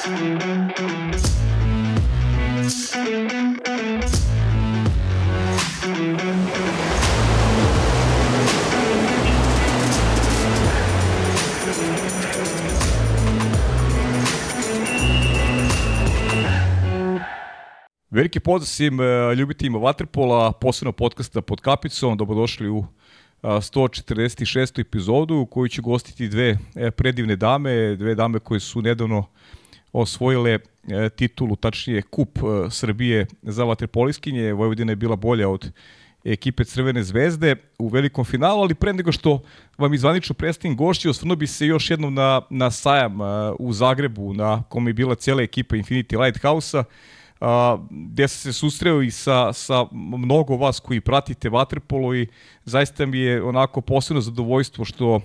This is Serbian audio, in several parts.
Veliki pozdrav svim e, ljubiteljima Waterpola, posebno podcasta pod kapicom. Dobrodošli u 146. epizodu u kojoj ću gostiti dve e, predivne dame, dve dame koje su nedavno osvojile e, titulu, tačnije kup Srbije za vaterpoliskinje. Vojvodina je bila bolja od ekipe Crvene zvezde u velikom finalu, ali pre nego što vam izvanično predstavim gošći, osvrnuo bi se još jednom na, na sajam u Zagrebu, na kom je bila cijela ekipa Infinity Lighthouse-a gde sam se susreo i sa, sa mnogo vas koji pratite Vaterpolo i zaista mi je onako posebno zadovoljstvo što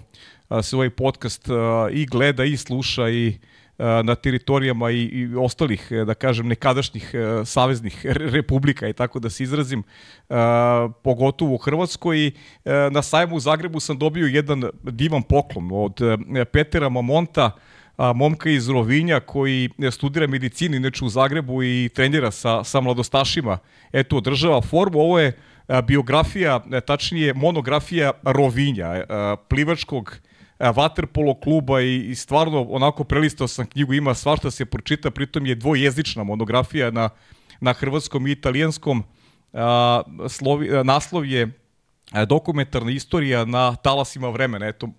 se ovaj podcast i gleda i sluša i na teritorijama i, i ostalih, da kažem, nekadašnjih saveznih republika i tako da se izrazim, pogotovo u Hrvatskoj. Na sajmu u Zagrebu sam dobio jedan divan poklon od Petera Mamonta, a, momka iz Rovinja koji studira medicinu inače u Zagrebu i trenira sa, sa mladostašima. Eto, održava formu. Ovo je biografija, tačnije monografija Rovinja, plivačkog vaterpolo kluba i, i stvarno onako prelistao sam knjigu, ima svašta se pročita, pritom je dvojezična monografija na, na hrvatskom i italijanskom. A, slovi, a, naslov je E, dokumentarna istorija na talasima vremena. Eto,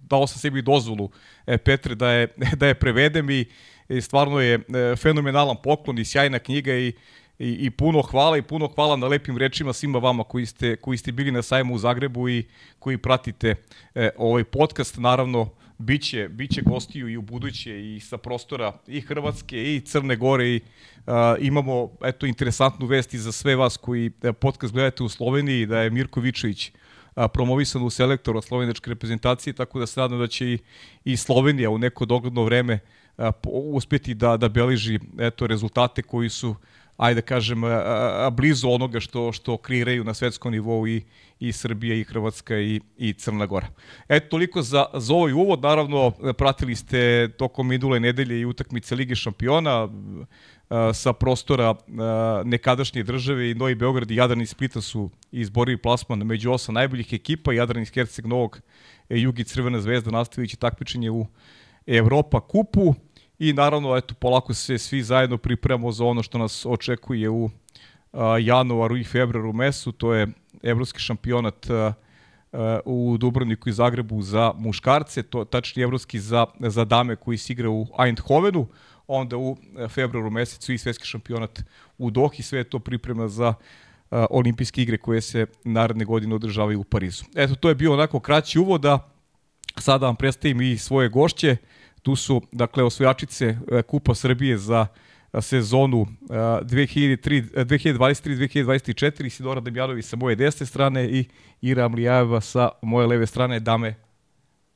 dao sam sebi dozvolu e, Petre da je, da je prevedem i, i stvarno je e, fenomenalan poklon i sjajna knjiga i, i, i puno hvala i puno hvala na lepim rečima svima vama koji ste, koji ste bili na sajmu u Zagrebu i koji pratite e, ovaj podcast. Naravno, biće, biće gostiju i u buduće i sa prostora i Hrvatske i Crne Gore i uh, imamo eto interesantnu vest i za sve vas koji e, podcast gledate u Sloveniji da je Mirko Vičević a, promovisan u selektoru slovenačke reprezentacije, tako da se nadam da će i, i Slovenija u neko dogledno vreme a, uspeti da, da beleži eto, rezultate koji su ajde da kažem, a, a, blizu onoga što, što kreiraju na svetskom nivou i, i Srbija i Hrvatska i, i Crna Gora. Eto, toliko za, za ovaj uvod. Naravno, pratili ste tokom minule nedelje i utakmice Lige šampiona a, sa prostora a, nekadašnje države i Novi Beograd i Jadran i Splita su izborili plasman među osam najboljih ekipa. Jadran iz Herceg Novog, e, Jugi Crvena zvezda nastavići takmičenje u Evropa kupu. I naravno, eto, polako se svi zajedno pripremamo za ono što nas očekuje u a, januaru i februaru mesu, to je evropski šampionat a, a, u Dubrovniku i Zagrebu za muškarce, to tačnije evropski za, za dame koji se igra u Eindhovenu, onda u februaru mesecu i svetski šampionat u Dohi, sve to priprema za a, olimpijske igre koje se naredne godine održavaju u Parizu. Eto, to je bio onako kraći uvod, da sada vam predstavim i svoje gošće. Tu su, dakle, osvojačice e, Kupa Srbije za e, sezonu 2023-2024, e, Sidora Damjanović sa moje desne strane i Ira Amlijajeva sa moje leve strane. Dame,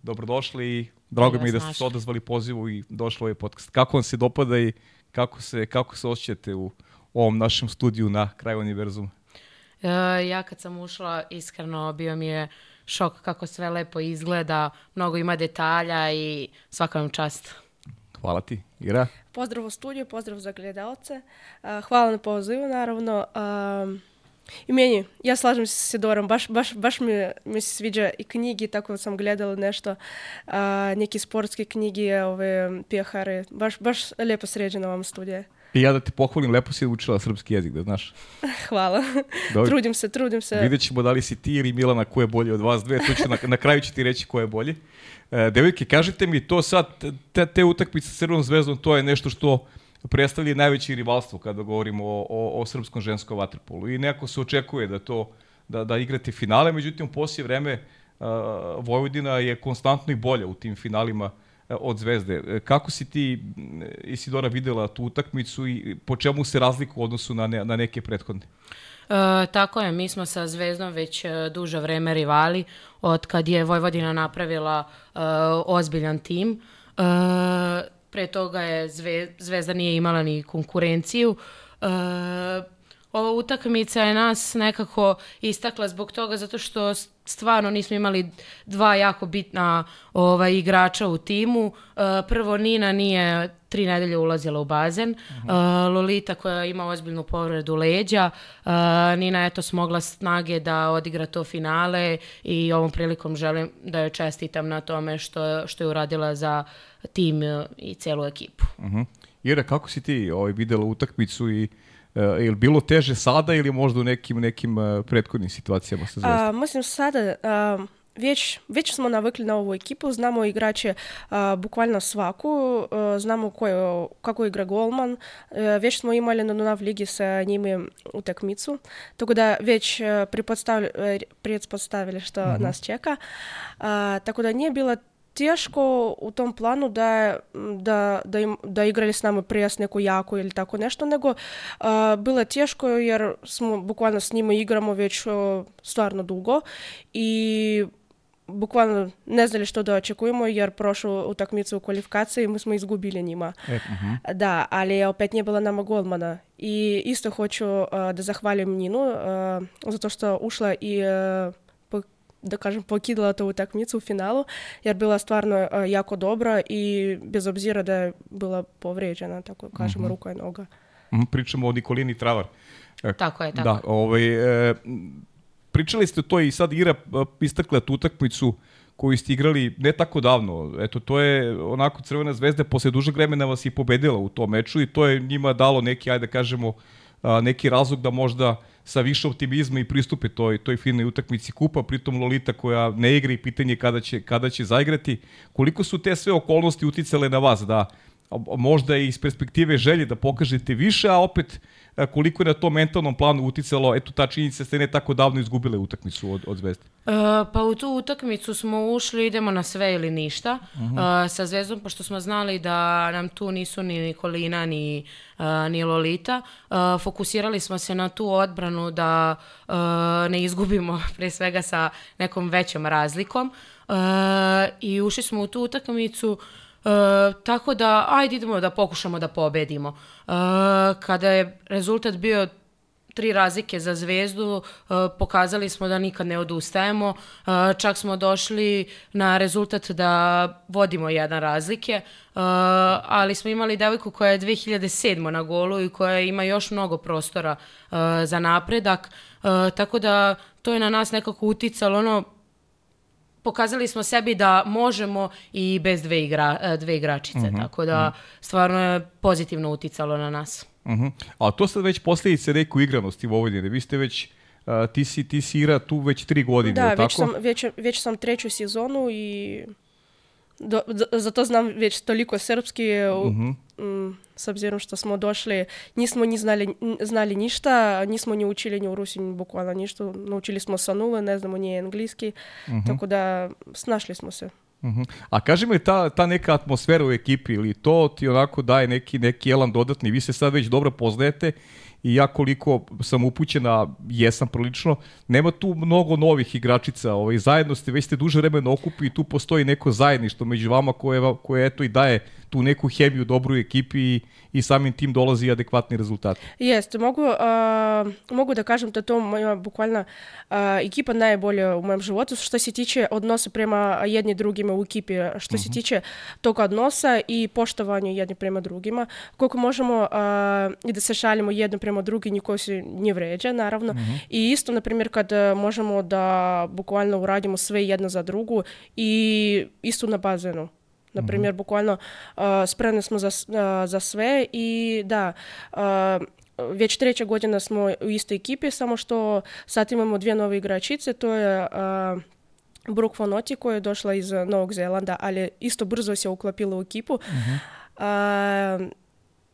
dobrodošli i drago mi je da ste se odazvali pozivu i došli ovaj podcast. Kako vam se dopada i kako se, kako se osjećate u ovom našem studiju na kraju univerzuma? ja kad sam ušla, iskreno bio mi je šok kako sve lepo izgleda, mnogo ima detalja i svaka vam čast. Hvala ti. Ira? Pozdrav u studiju, pozdrav za gledalce. Hvala na pozivu, naravno. I meni, ja slažem se sa Sidorom, baš, baš, baš mi, mi se sviđa i knjigi, tako sam gledala nešto, a, neke sportske knjige, ove pihare, baš, baš lepo sređena vam studija. I ja da te pohvalim, lepo si učila srpski jezik, da znaš. Hvala. Dobro. trudim se, trudim se. Vidjet ćemo da li si ti ili Milana ko je bolji od vas dve, tu ću na, na kraju ću ti reći ko je bolji. E, devojke, kažite mi, to sad, te, te utakmice sa Crvenom zvezdom, to je nešto što predstavlja najveće rivalstvo kada govorimo o, o, o srpskom ženskom vaterpolu. I neko se očekuje da to da, da igrate finale, međutim u poslije vreme uh, Vojvodina je konstantno i bolja u tim finalima E, od Zvezde. E, kako si ti, Isidora, videla tu utakmicu i po čemu se razliku u odnosu na, ne, na neke prethodne? E, tako je, mi smo sa Zvezdom već e, duže vreme rivali od kad je Vojvodina napravila e, ozbiljan tim. E, pre toga je Zve, Zvezda nije imala ni konkurenciju. E, ova utakmica je nas nekako istakla zbog toga zato što stvarno nismo imali dva jako bitna ovaj, igrača u timu. Uh, prvo, Nina nije tri nedelje ulazila u bazen. Uh, Lolita koja ima ozbiljnu povredu leđa. Uh, Nina je to smogla snage da odigra to finale i ovom prilikom želim da joj čestitam na tome što, što je uradila za tim i celu ekipu. Uh -huh. Ira, kako si ti ovaj, videla utakmicu i Uh, je li bilo teže sada ili možda u nekim, nekim uh, prethodnim situacijama sa Zvezdom? Uh, mislim, sada uh, već, već smo navikli na ovu ekipu, znamo igrače uh, bukvalno svaku, uh, znamo koje, kako igra golman, uh, već smo imali na Dunav ligi sa njimi utakmicu, tako da već uh, pretpostavili što uh -huh. nas čeka, uh, tako da nije bila teško u tom planu da, da, da, im, da igrali s nama prijas neku jaku ili tako nešto, nego uh, bilo je teško jer smo bukvalno s njima igramo već uh, stvarno dugo i bukvalno ne znali što da očekujemo jer prošlu utakmicu u kvalifikaciji mi smo izgubili njima. E, uh -huh. Da, ali opet nije bilo nama golmana. I isto hoću uh, da zahvalim Ninu uh, zato što ušla i uh, da kažem, pokidala tu utakmicu u finalu, jer bila stvarno jako dobra i bez obzira da je bila povređena, tako kažemo, mm -hmm. ruka i noga. Pričamo o Nikolini Travar. Tako je, tako. Da, ovaj, e, pričali ste to i sad Ira istakla tu utakmicu koju ste igrali ne tako davno. Eto, to je onako Crvena zvezda posle dužeg vremena vas i pobedila u tom meču i to je njima dalo neki, ajde da kažemo, neki razlog da možda sa više optimizma i pristupe toj, toj finoj utakmici kupa, pritom Lolita koja ne igra i pitanje kada će, kada će zaigrati. Koliko su te sve okolnosti uticale na vas da možda i iz perspektive želje da pokažete više, a opet koliko je na tom mentalnom planu uticalo, eto ta činjenica ste ne tako davno izgubile utakmicu od, od Zvezde? Uh, pa u tu utakmicu smo ušli, idemo na sve ili ništa uh -huh. uh, sa Zvezdom, pošto smo znali da nam tu nisu ni Nikolina ni, uh, ni Lolita. Uh, fokusirali smo se na tu odbranu da uh, ne izgubimo pre svega sa nekom većom razlikom. Uh, I ušli smo u tu utakmicu uh, E, tako da, ajde idemo da pokušamo da pobedimo. E, kada je rezultat bio tri razlike za zvezdu, e, pokazali smo da nikad ne odustajemo. E, čak smo došli na rezultat da vodimo jedan razlike, e, ali smo imali devojku koja je 2007. na golu i koja ima još mnogo prostora za napredak, tako da to je na nas nekako uticalo ono pokazali smo sebi da možemo i bez dve, igra, e, dve igračice, uh mhm, -huh. tako da uh mhm. -huh. stvarno je pozitivno uticalo na nas. Uh -huh. A to sad već posljedice neku igranosti Vojvodine, vi ste već Uh, ti, si, ti si igra tu već tri godine, da, već tako? Sam, već, već sam treću sezonu i do, zato znam već toliko srpski, uh -huh. m, s obzirom što smo došli, nismo ni znali, znali ništa, nismo ni učili ni u Rusi bukvalno ništa, naučili smo sa nule, ne znamo ni engleski, uh -huh. tako da snašli smo se. Uh -huh. A kaži mi ta, ta neka atmosfera u ekipi ili to ti onako daje neki, neki elan dodatni, vi se sad već dobro poznajete i ja koliko sam upućena, jesam prilično, nema tu mnogo novih igračica, ovaj, zajedno ste, već ste duže vremena okupi i tu postoji neko zajedništvo među vama koje, koje eto i daje tu neku hemiju dobru u ekipi i, i samim tim dolazi adekvatni rezultat. Jeste, mogu, uh, mogu da kažem da to moja bukvalno uh, ekipa najbolja u mojem životu što se tiče odnosa prema jedni drugima u ekipi, što uh -huh. se mhm. tiče tog odnosa i poštovanja jedni prema drugima, koliko možemo uh, i da se šaljemo jedno prema drugi, niko se ne vređa, naravno. Uh mhm. -huh. I isto, na primjer, kad možemo da bukvalno uradimo sve jedno za drugu i isto na bazenu. Na primjer, mm -hmm. bukvalno uh, spremni smo za, uh, za sve i da, uh, već treća godina smo u istoj ekipi, samo što sad imamo dvije nove igračice, to je uh, Brooke Fonoti koja je došla iz Novog Zelanda, ali isto brzo se uklopila u ekipu. Mm -hmm.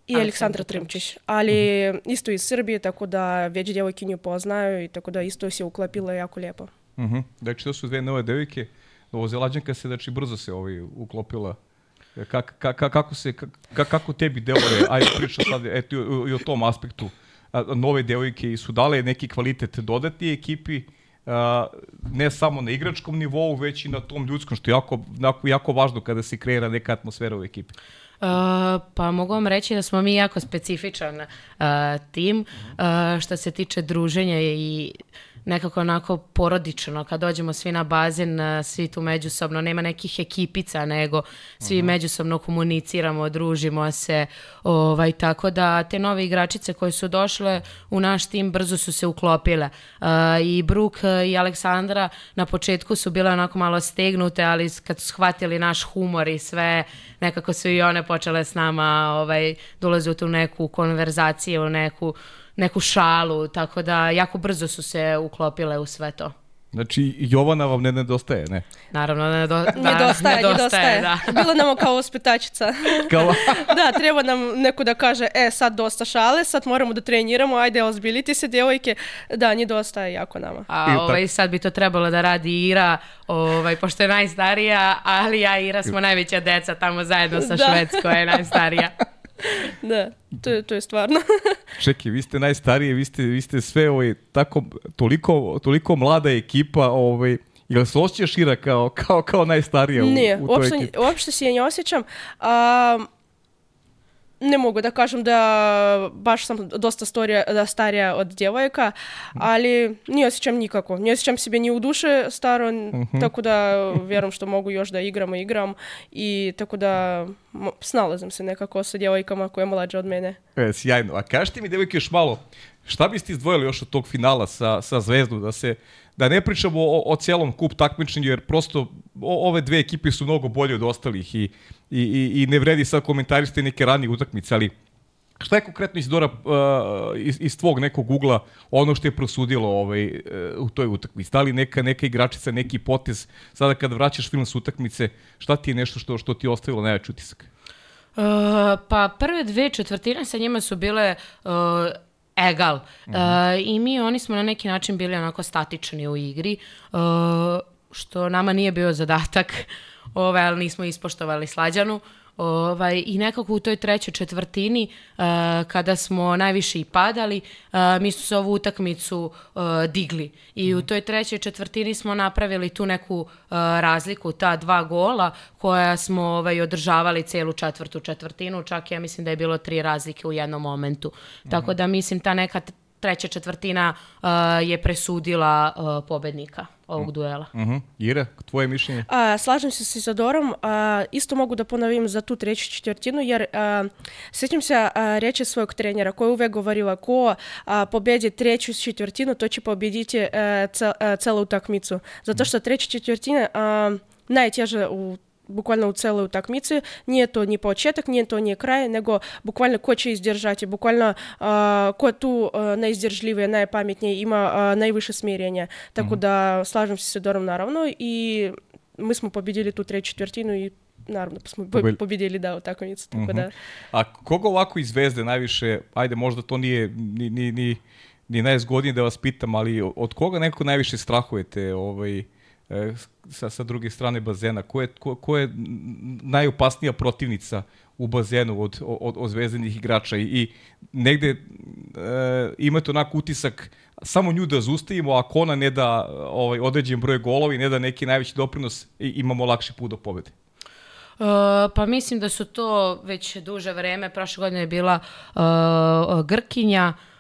i Aleksandra Trimčić, ali mm -hmm. isto iz Srbije, tako da već djevojke nju poznaju i tako da isto se uklopila jako lijepo. Mm -hmm. Znači, to su dve nove devojke. Novozelađanka se, znači, brzo se ovaj, uklopila. Kak, ka, kako, se, ka, kako tebi deluje, ajde priča sad eto, i, i o tom aspektu, nove devojke su dale neki kvalitet dodati ekipi, a, ne samo na igračkom nivou, već i na tom ljudskom, što je jako, jako, jako važno kada se kreira neka atmosfera u ekipi. pa mogu vam reći da smo mi jako specifičan uh, tim uh, što se tiče druženja i nekako onako porodično, kad dođemo svi na bazen, uh, svi tu međusobno, nema nekih ekipica, nego svi uh -huh. međusobno komuniciramo, družimo se, ovaj, tako da te nove igračice koje su došle u naš tim brzo su se uklopile. Uh, I Bruk i Aleksandra na početku su bile onako malo stegnute, ali kad su shvatili naš humor i sve, nekako su i one počele s nama ovaj, dolaze u tu neku konverzaciju, u neku neku šalu, tako da jako brzo su se uklopile u sve to. Znači, Jovana vam ne nedostaje, ne? Naravno, ne do, da, nedostaje, nedostaje. nedostaje. Da. Bilo nam kao ospitačica. Kao? da, treba nam neko da kaže, e, sad dosta šale, sad moramo da treniramo, ajde, ozbiliti se, djevojke. Da, nedostaje jako nama. A ovaj, sad bi to trebalo da radi Ira, ovaj, pošto je najstarija, ali ja i Ira smo najveća deca tamo zajedno sa da. Švedsko je najstarija. da, to je, to je stvarno. Čekaj, vi ste najstarije, vi ste, vi ste sve ovaj, tako, toliko, toliko mlada ekipa, ovaj, Jel se osjećaš šira kao, kao, kao najstarija u, Nije, u toj uopšte, ekipi? uopšte se ja ne osjećam. Um, ne mogu da kažem da baš sam dosta storija, da starija od djevojka, ali ne osjećam nikako. Ne osjećam sebe ni u duše staro, uh mhm. -huh. tako da vjerujem što mogu još da igramo, igram i tako da snalazim se nekako sa djevojkama koje je mlađe od mene. E, sjajno. A kažete mi, devojke, još malo, šta biste izdvojili još od tog finala sa, sa Zvezdom, da se da ne pričamo o, o cijelom kup takmičenju, jer prosto o, ove dve ekipe su mnogo bolje od ostalih i, i, i, i ne vredi sad komentarisati neke ranije utakmice, ali šta je konkretno Isidora uh, iz, iz tvog nekog ugla ono što je prosudilo ovaj, uh, u toj utakmici? Da li neka, neka igračica, neki potez, sada kada vraćaš film s utakmice, šta ti je nešto što, što ti je ostavilo najveći utisak? Uh, pa prve dve četvrtine sa njima su bile uh, egal. Mm -hmm. uh, I mi, oni smo na neki način bili onako statični u igri, uh, što nama nije bio zadatak, ovaj, ali nismo ispoštovali slađanu. Ovaj, I nekako u toj trećoj četvrtini, uh, kada smo najviše i padali, uh, mi smo se ovu utakmicu uh, digli. I mm. u mhm. toj trećoj četvrtini smo napravili tu neku uh, razliku, ta dva gola koja smo ovaj, održavali celu četvrtu četvrtinu, čak ja mislim da je bilo tri razlike u jednom momentu. Mm. Tako da mislim ta neka treća četvrtina uh, je presudila uh, pobednika ovog mm. duela. Uh -huh. Ira, tvoje mišljenje? A, slažem se s Izadorom. A, isto mogu da ponovim za tu treću četvrtinu, jer a, sjećam se a, reći svojeg trenera koja je uvek govorila ko a, pobedi treću četvrtinu, to će pobediti a, cel, a, celu utakmicu. Zato što treća četvrtina a, najteže u буквально у целой уtakmici, nije to ni početak, nije to ni kraj, nego bukvalno ko će izdržati, bukvalno uh, ko tu uh, najizdržljivije, najpametnije, ima uh, najviše smirenja. Tako mm -hmm. da slažem se s Dorom naravno i mi smo pobedili tu treću četvrtinu i naravno pa smo pobedili da utakmicu, tako mm -hmm. da. A koga ovako iz Zvezde najviše, ajde možda to nije ni, ni, ni, ni najzgodnije da vas pitam, ali od koga neko najviše strahujete ovaj, E, sa, sa druge strane bazena? Ko je, ko, ko je najopasnija protivnica u bazenu od, od, od zvezdanih igrača i, i negde e, imate onak utisak samo nju da zustavimo, ako ona ne da ovaj, određen broj golovi, ne da neki najveći doprinos, imamo lakši put do pobede. Uh, pa mislim da su to već duže vreme, prošle godine je bila uh, Grkinja, uh,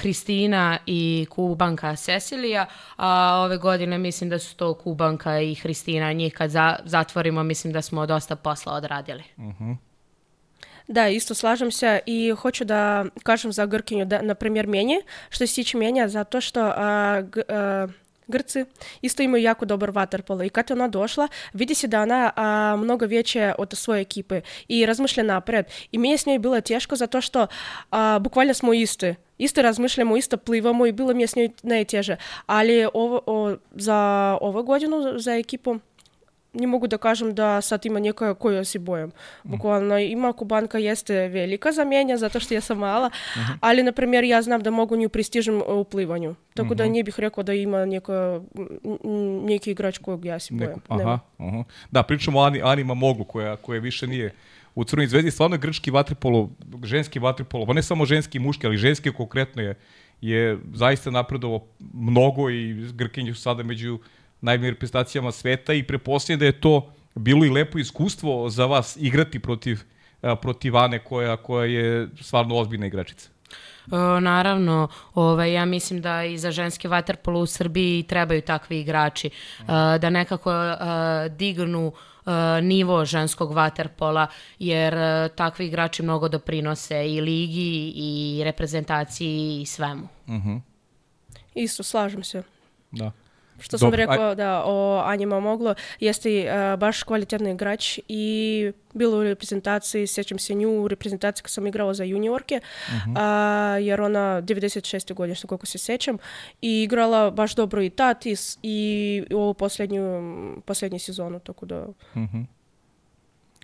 Hristina i Kubanka Cecilija, a ove godine mislim da su to Kubanka i Hristina. Njih kad za, zatvorimo mislim da smo dosta posla odradili. Uh mhm. -huh. Da, isto slažem se i hoću da kažem za Grkinju, da, na primjer, meni, što se tiče menja, zato što a, g, a, Grci isto imaju jako dobar vaterpolo i kad je ona došla, vidi se da ona a, mnogo veće od svoje ekipe i razmišlja napred. I mi je s njoj bilo teško zato što a, bukvalno smo isti. Isto razmišljamo, isto plivamo i bilo mi je s njoj najteže. Ali ovo, o, za ovu godinu, za ekipu, не могу да кажам да сад има некоја која си бојам. Буквално има кубанка jeste велика за мене затоа што ја сум мала, uh -huh. али на пример ја знам да могу ни пристижам у пливању. Така uh -huh. да не бих рекла да има некоја неки играч кој ја си бојам. Aha, aha. Da, pričamo o Ani, Anima Mogu koja, koja više nije u Crnoj zvezdi. Stvarno je grčki vaterpolo, ženski vaterpolo, pa ne samo ženski i muški, ali ženski konkretno je, je zaista napredovao mnogo i Grkinje su sada među najboljim reprezentacijama sveta i preposljedam da je to bilo i lepo iskustvo za vas igrati protiv protiv Ane koja, koja je stvarno ozbiljna igračica. E, naravno, ovaj, ja mislim da i za ženski vaterpolo u Srbiji trebaju takvi igrači, e, da nekako e, dignu nivo ženskog vaterpola, jer takvi igrači mnogo doprinose i ligi i reprezentaciji i svemu. Uh mhm. -huh. Isto, slažem se. Da. Što sam rekao da o Anjima moglo, jeste uh, baš kvalitetni igrač i bilo u reprezentaciji, sjećam se nju u reprezentaciji kad sam igrala za juniorke, uh -huh. uh, jer ona 96. godišnja, koliko se sjećam, i igrala baš dobro i tad i, i ovu posljednju, posljednju sezonu, tako da... Uh mhm. -huh.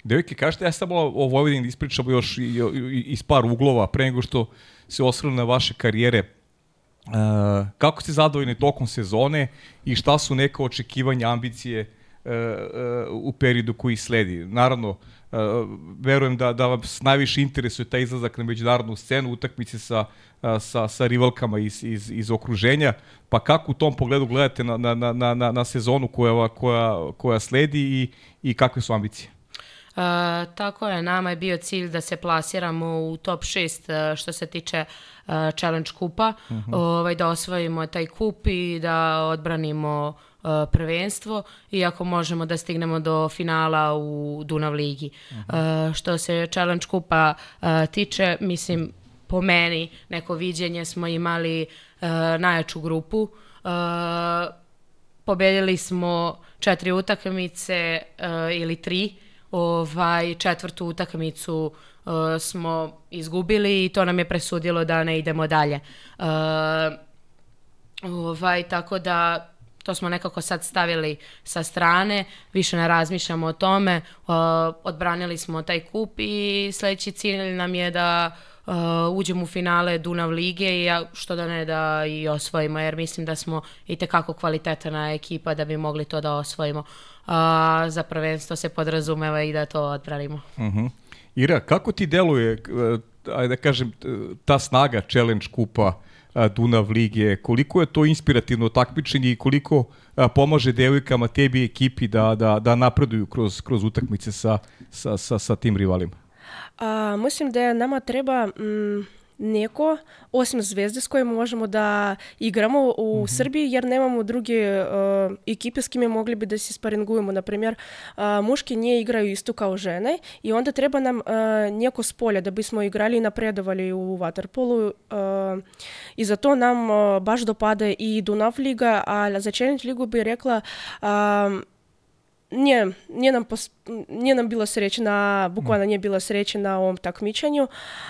Devojke, kažete, ja samo o Vojvodini da ispričamo još i, i, iz par uglova pre nego što se osvrnu na vaše karijere Uh, kako ste zadovoljni tokom sezone i šta su neka očekivanja, ambicije uh, uh, u periodu koji sledi? Naravno, verujem da, da vam najviše interesuje taj izlazak na međunarodnu scenu, utakmice sa, sa, sa rivalkama iz, iz, iz okruženja, pa kako u tom pogledu gledate na, na, na, na, na sezonu koja, koja, koja sledi i, i kakve su ambicije? Uh, tako je, nama je bio cilj da se plasiramo u top 6 uh, što se tiče uh, Challenge kupa, uh mhm. -huh. ovaj, da osvojimo taj kup i da odbranimo uh, prvenstvo, iako možemo da stignemo do finala u Dunav ligi. Uh -huh. uh, što se Challenge kupa uh, tiče, mislim, po meni, neko viđenje smo imali uh, najjaču grupu. Uh, pobedili smo četiri utakmice uh, ili tri ovaj, četvrtu utakmicu uh, smo izgubili i to nam je presudilo da ne idemo dalje. Uh, ovaj, tako da to smo nekako sad stavili sa strane, više ne razmišljamo o tome, uh, odbranili smo taj kup i sledeći cilj nam je da uh, uđemo u finale Dunav lige i ja, što da ne da i osvojimo, jer mislim da smo i tekako kvalitetna ekipa da bi mogli to da osvojimo. Uh, za prvenstvo se podrazumeva i da to odpravimo. Uh mhm. -huh. Ira, kako ti deluje, e, ajde da kažem, ta snaga challenge kupa Dunav lige, koliko je to inspirativno takmičenje i koliko pomaže devojkama tebi ekipi da, da, da napreduju kroz, kroz utakmice sa, sa, sa, sa tim rivalima? A, mislim da nama treba... Mm, neko, osim zvezde s kojima možemo da igramo u mm -hmm. Srbiji, jer nemamo druge uh, ekipe s kime mogli bi da se sparingujemo. Naprimjer, uh, muški nije igraju isto kao žene i onda treba nam uh, neko s polja da bismo igrali i napredovali u Waterpolu. Uh, I zato nam uh, baš dopada i Dunav liga, a za Challenge ligu bi rekla uh, nije, nije, nam pos, nije nam bilo sreće na, bukvalno nije bilo sreće na ovom takmičenju,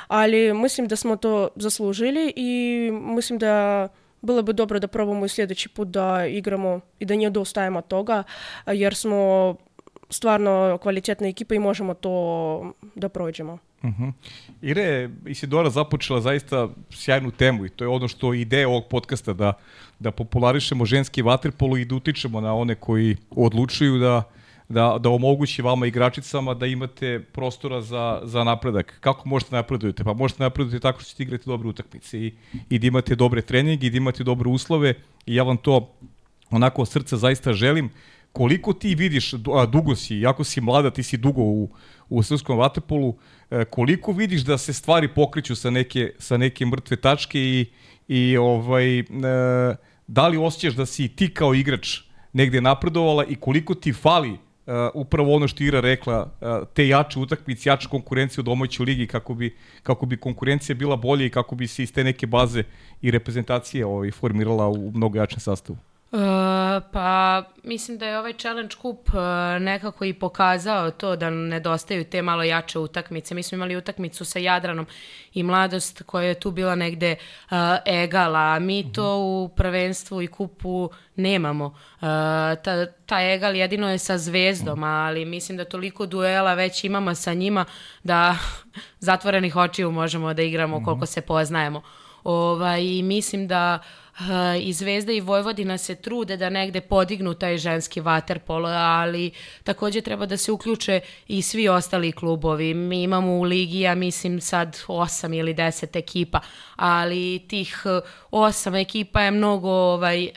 ali mislim da smo to zaslužili i mislim da bilo bi dobro da probamo i sljedeći put da igramo i da nije dostajemo toga, jer smo stvarno kvalitetna ekipa i možemo to da prođemo. Uh mhm. -huh. Ire, Isidora započela zaista sjajnu temu i to je ono što ideja ovog podcasta da, da popularišemo ženski vaterpolo i da utičemo na one koji odlučuju da da, da omogući vama igračicama da imate prostora za, za napredak. Kako možete napredujete? Pa možete napredujete tako što ćete igrati dobre utakmice i, i da imate dobre treninge i da imate dobre uslove i ja vam to onako od srca zaista želim. Koliko ti vidiš, a dugo si, jako si mlada, ti si dugo u, u srpskom vatepolu, e, koliko vidiš da se stvari pokreću sa neke, sa neke mrtve tačke i, i ovaj, e, da li osjećaš da si ti kao igrač negde napredovala i koliko ti fali uh, upravo ono što Ira rekla, te jače utakmice, jače konkurencije u domaćoj ligi kako bi, kako bi konkurencija bila bolja i kako bi se iz te neke baze i reprezentacije ovaj, formirala u mnogo jačem sastavu. Uh, pa mislim da je ovaj Challenge Cup uh, nekako i pokazao to da nedostaju te malo jače utakmice. Mi smo imali utakmicu sa Jadranom i Mladost koja je tu bila negde uh, egala, a mi to u prvenstvu i kupu nemamo. Uh, ta, ta egal jedino je sa Zvezdom, ali mislim da toliko duela već imamo sa njima da zatvorenih očiju možemo da igramo koliko se poznajemo. Ovaj, I mislim da uh, i Zvezda i Vojvodina se trude da negde podignu taj ženski vaterpolo, ali takođe treba da se uključe i svi ostali klubovi. Mi imamo u ligi, ja mislim sad 8 ili 10 ekipa, ali tih 8 ekipa je mnogo ovaj, uh,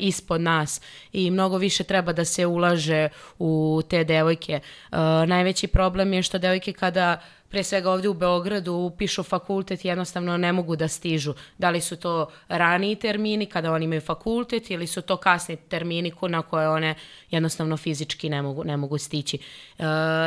ispod nas i mnogo više treba da se ulaže u te devojke. Uh, najveći problem je što devojke kada pre svega ovdje u Beogradu upišu fakultet i jednostavno ne mogu da stižu. Da li su to raniji termini kada oni imaju fakultet ili su to kasni termini na koje one jednostavno fizički ne mogu, ne mogu stići. E,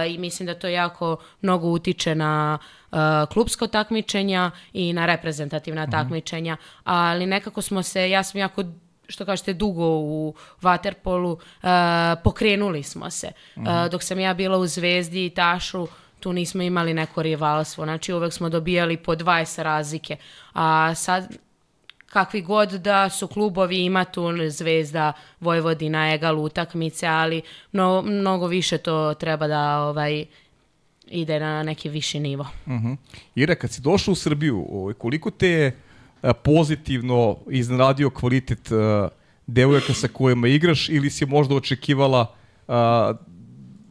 I mislim da to jako mnogo utiče na e, klubsko takmičenja i na reprezentativna takmičenja, ali nekako smo se, ja sam jako što kažete, dugo u Waterpolu, e, pokrenuli smo se. E, dok sam ja bila u Zvezdi i Tašu, tu nismo imali neko rivalstvo, znači uvek smo dobijali po 20 razlike, a sad kakvi god da su klubovi, ima tu Zvezda, Vojvodina, Egal utakmice, ali mno- mnogo više to treba da ovaj, ide na neki viši nivo. Mhm. Ira, kad si došla u Srbiju, ovaj, koliko te je pozitivno iznenadio kvalitet devojaka sa kojima igraš ili si možda očekivala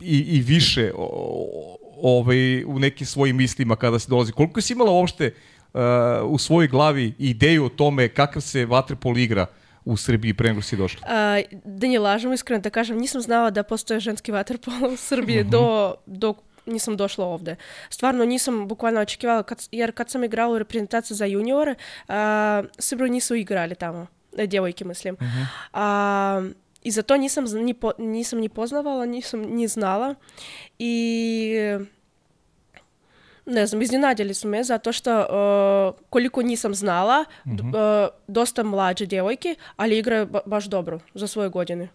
i, i više o- ovaj, u nekim svojim mislima kada si dolazi? Koliko si imala uopšte a, u svojoj glavi ideju o tome kakav se vaterpol igra u Srbiji pre nego si došla? A, da ne lažem, iskreno da kažem, nisam znala da postoje ženski vaterpolo u Srbiji do, dok nisam došla ovde. Stvarno nisam bukvalno očekivala, kad, jer kad sam igrala u reprezentaciji za juniore, a, Srbiju nisu igrali tamo, e, djevojke mislim. A, I za to nisam, ni po, nisam ni poznavala, nisam ni znala. I ne znam, iznenadili su me zato što uh, koliko nisam znala, d- uh, dosta mlađe djevojke, ali igraju ba- baš dobro za svoje godine.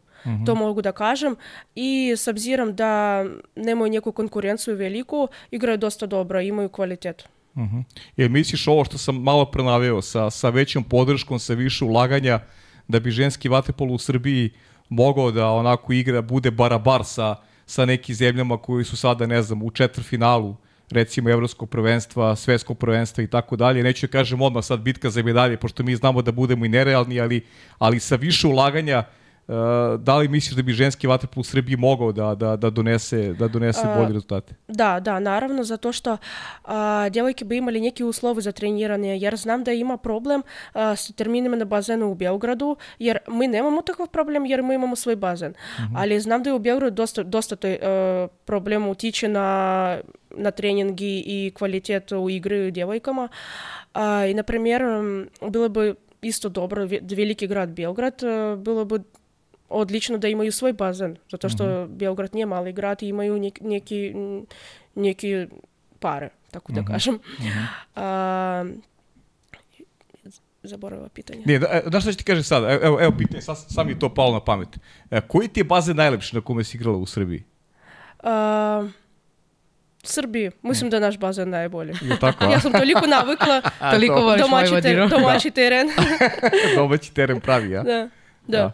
To mogu da kažem. I s obzirom da nemaju neku konkurenciju veliku, igraju dosta dobro, imaju kvalitet. Mhm. Jel misliš ovo što sam malo prenaveo sa, sa većom podrškom, sa više ulaganja, da bi ženski vaterpol u Srbiji mogao da onako igra, bude barabar sa, sa nekim zemljama koji su sada, ne znam, u četvrfinalu recimo evropskog prvenstva, svetskog prvenstva i tako dalje. Neću da kažem odmah sad bitka za medalje, pošto mi znamo da budemo i nerealni, ali, ali sa više ulaganja da li misliš da bi ženski vaterpol u Srbiji mogao da, da, da donese, da donese bolje rezultate? Da, da, naravno, zato što a, djevojke bi imali neki uslovi za treniranje, jer znam da ima problem a, s terminima na bazenu u Beogradu, jer mi nemamo takav problem, jer mi imamo svoj bazen. Ali znam da je u Beogradu dosta, dosta to uh, problem utiče na, na treningi i kvalitet u igri djevojkama. A, I, na primjer, m, bilo bi isto dobro, ve- veliki grad Odlično da imaju svoj bazen, zato što Beograd nije mali grad i imaju nek, neki, neki pare, tako da kažem. A, zaboravila pitanje. Ne, da, e, znaš šta ću ti kažem sad? Evo, evo, evo pitanje, sad, sad mi je to palo na pamet. E, koji ti je bazen najlepši na kome si igrala u Srbiji? A, Srbiji, mislim da je naš bazen najbolji. Je tako? Ja sam toliko navikla, Toliko voliš domaći, te, Vojvodinu. domaći teren. Domaći teren pravi, a? da, da.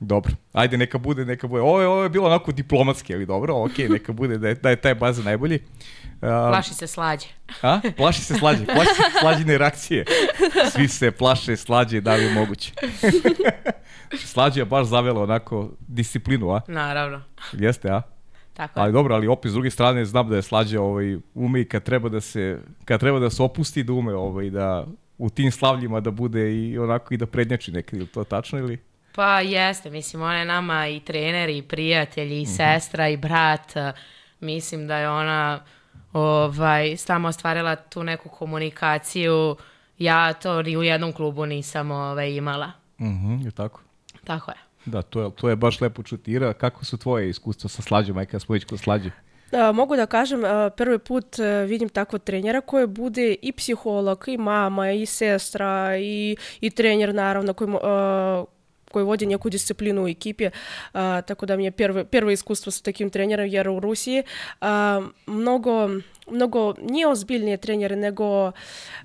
Dobro. Ajde, neka bude, neka bude. Ovo je, ovo je bilo onako diplomatski, ali dobro, okej, neka bude da je, da je taj bazen najbolji. A, Plaši se slađe. A? Plaši se slađe, plaši se slađene reakcije. Svi se plaše slađe, da li je moguće. slađe je baš zavela onako disciplinu, a? Naravno. Jeste, a? Tako je. Ali dobro, ali opet s druge strane znam da je slađa ovaj ume i kad treba da se kad treba da se opusti da ume ovaj da u tim slavljima da bude i onako i da prednjači nekad, ili to tačno ili? Pa jeste, mislim, ona je nama i trener, i prijatelj, i sestra, i brat. Mislim da je ona ovaj, samo ostvarila tu neku komunikaciju. Ja to ni u jednom klubu nisam ovaj, imala. Mhm, je tako. Tako je. Da, to je, to je baš lepo čuti. Ira, kako su tvoje iskustva sa slađom, aj kad smo već kod slađe? A, mogu da kažem, prvi put a, vidim takvog trenera koji bude i psiholog, i mama, i sestra, i, i trener naravno koji, mo- a, koji vodi neku disciplinu u ekipi. A, tako da mi je prvo, prvo iskustvo sa takim trenerom, jer u Rusiji a, mnogo, mnogo nije ozbiljnije trenere, nego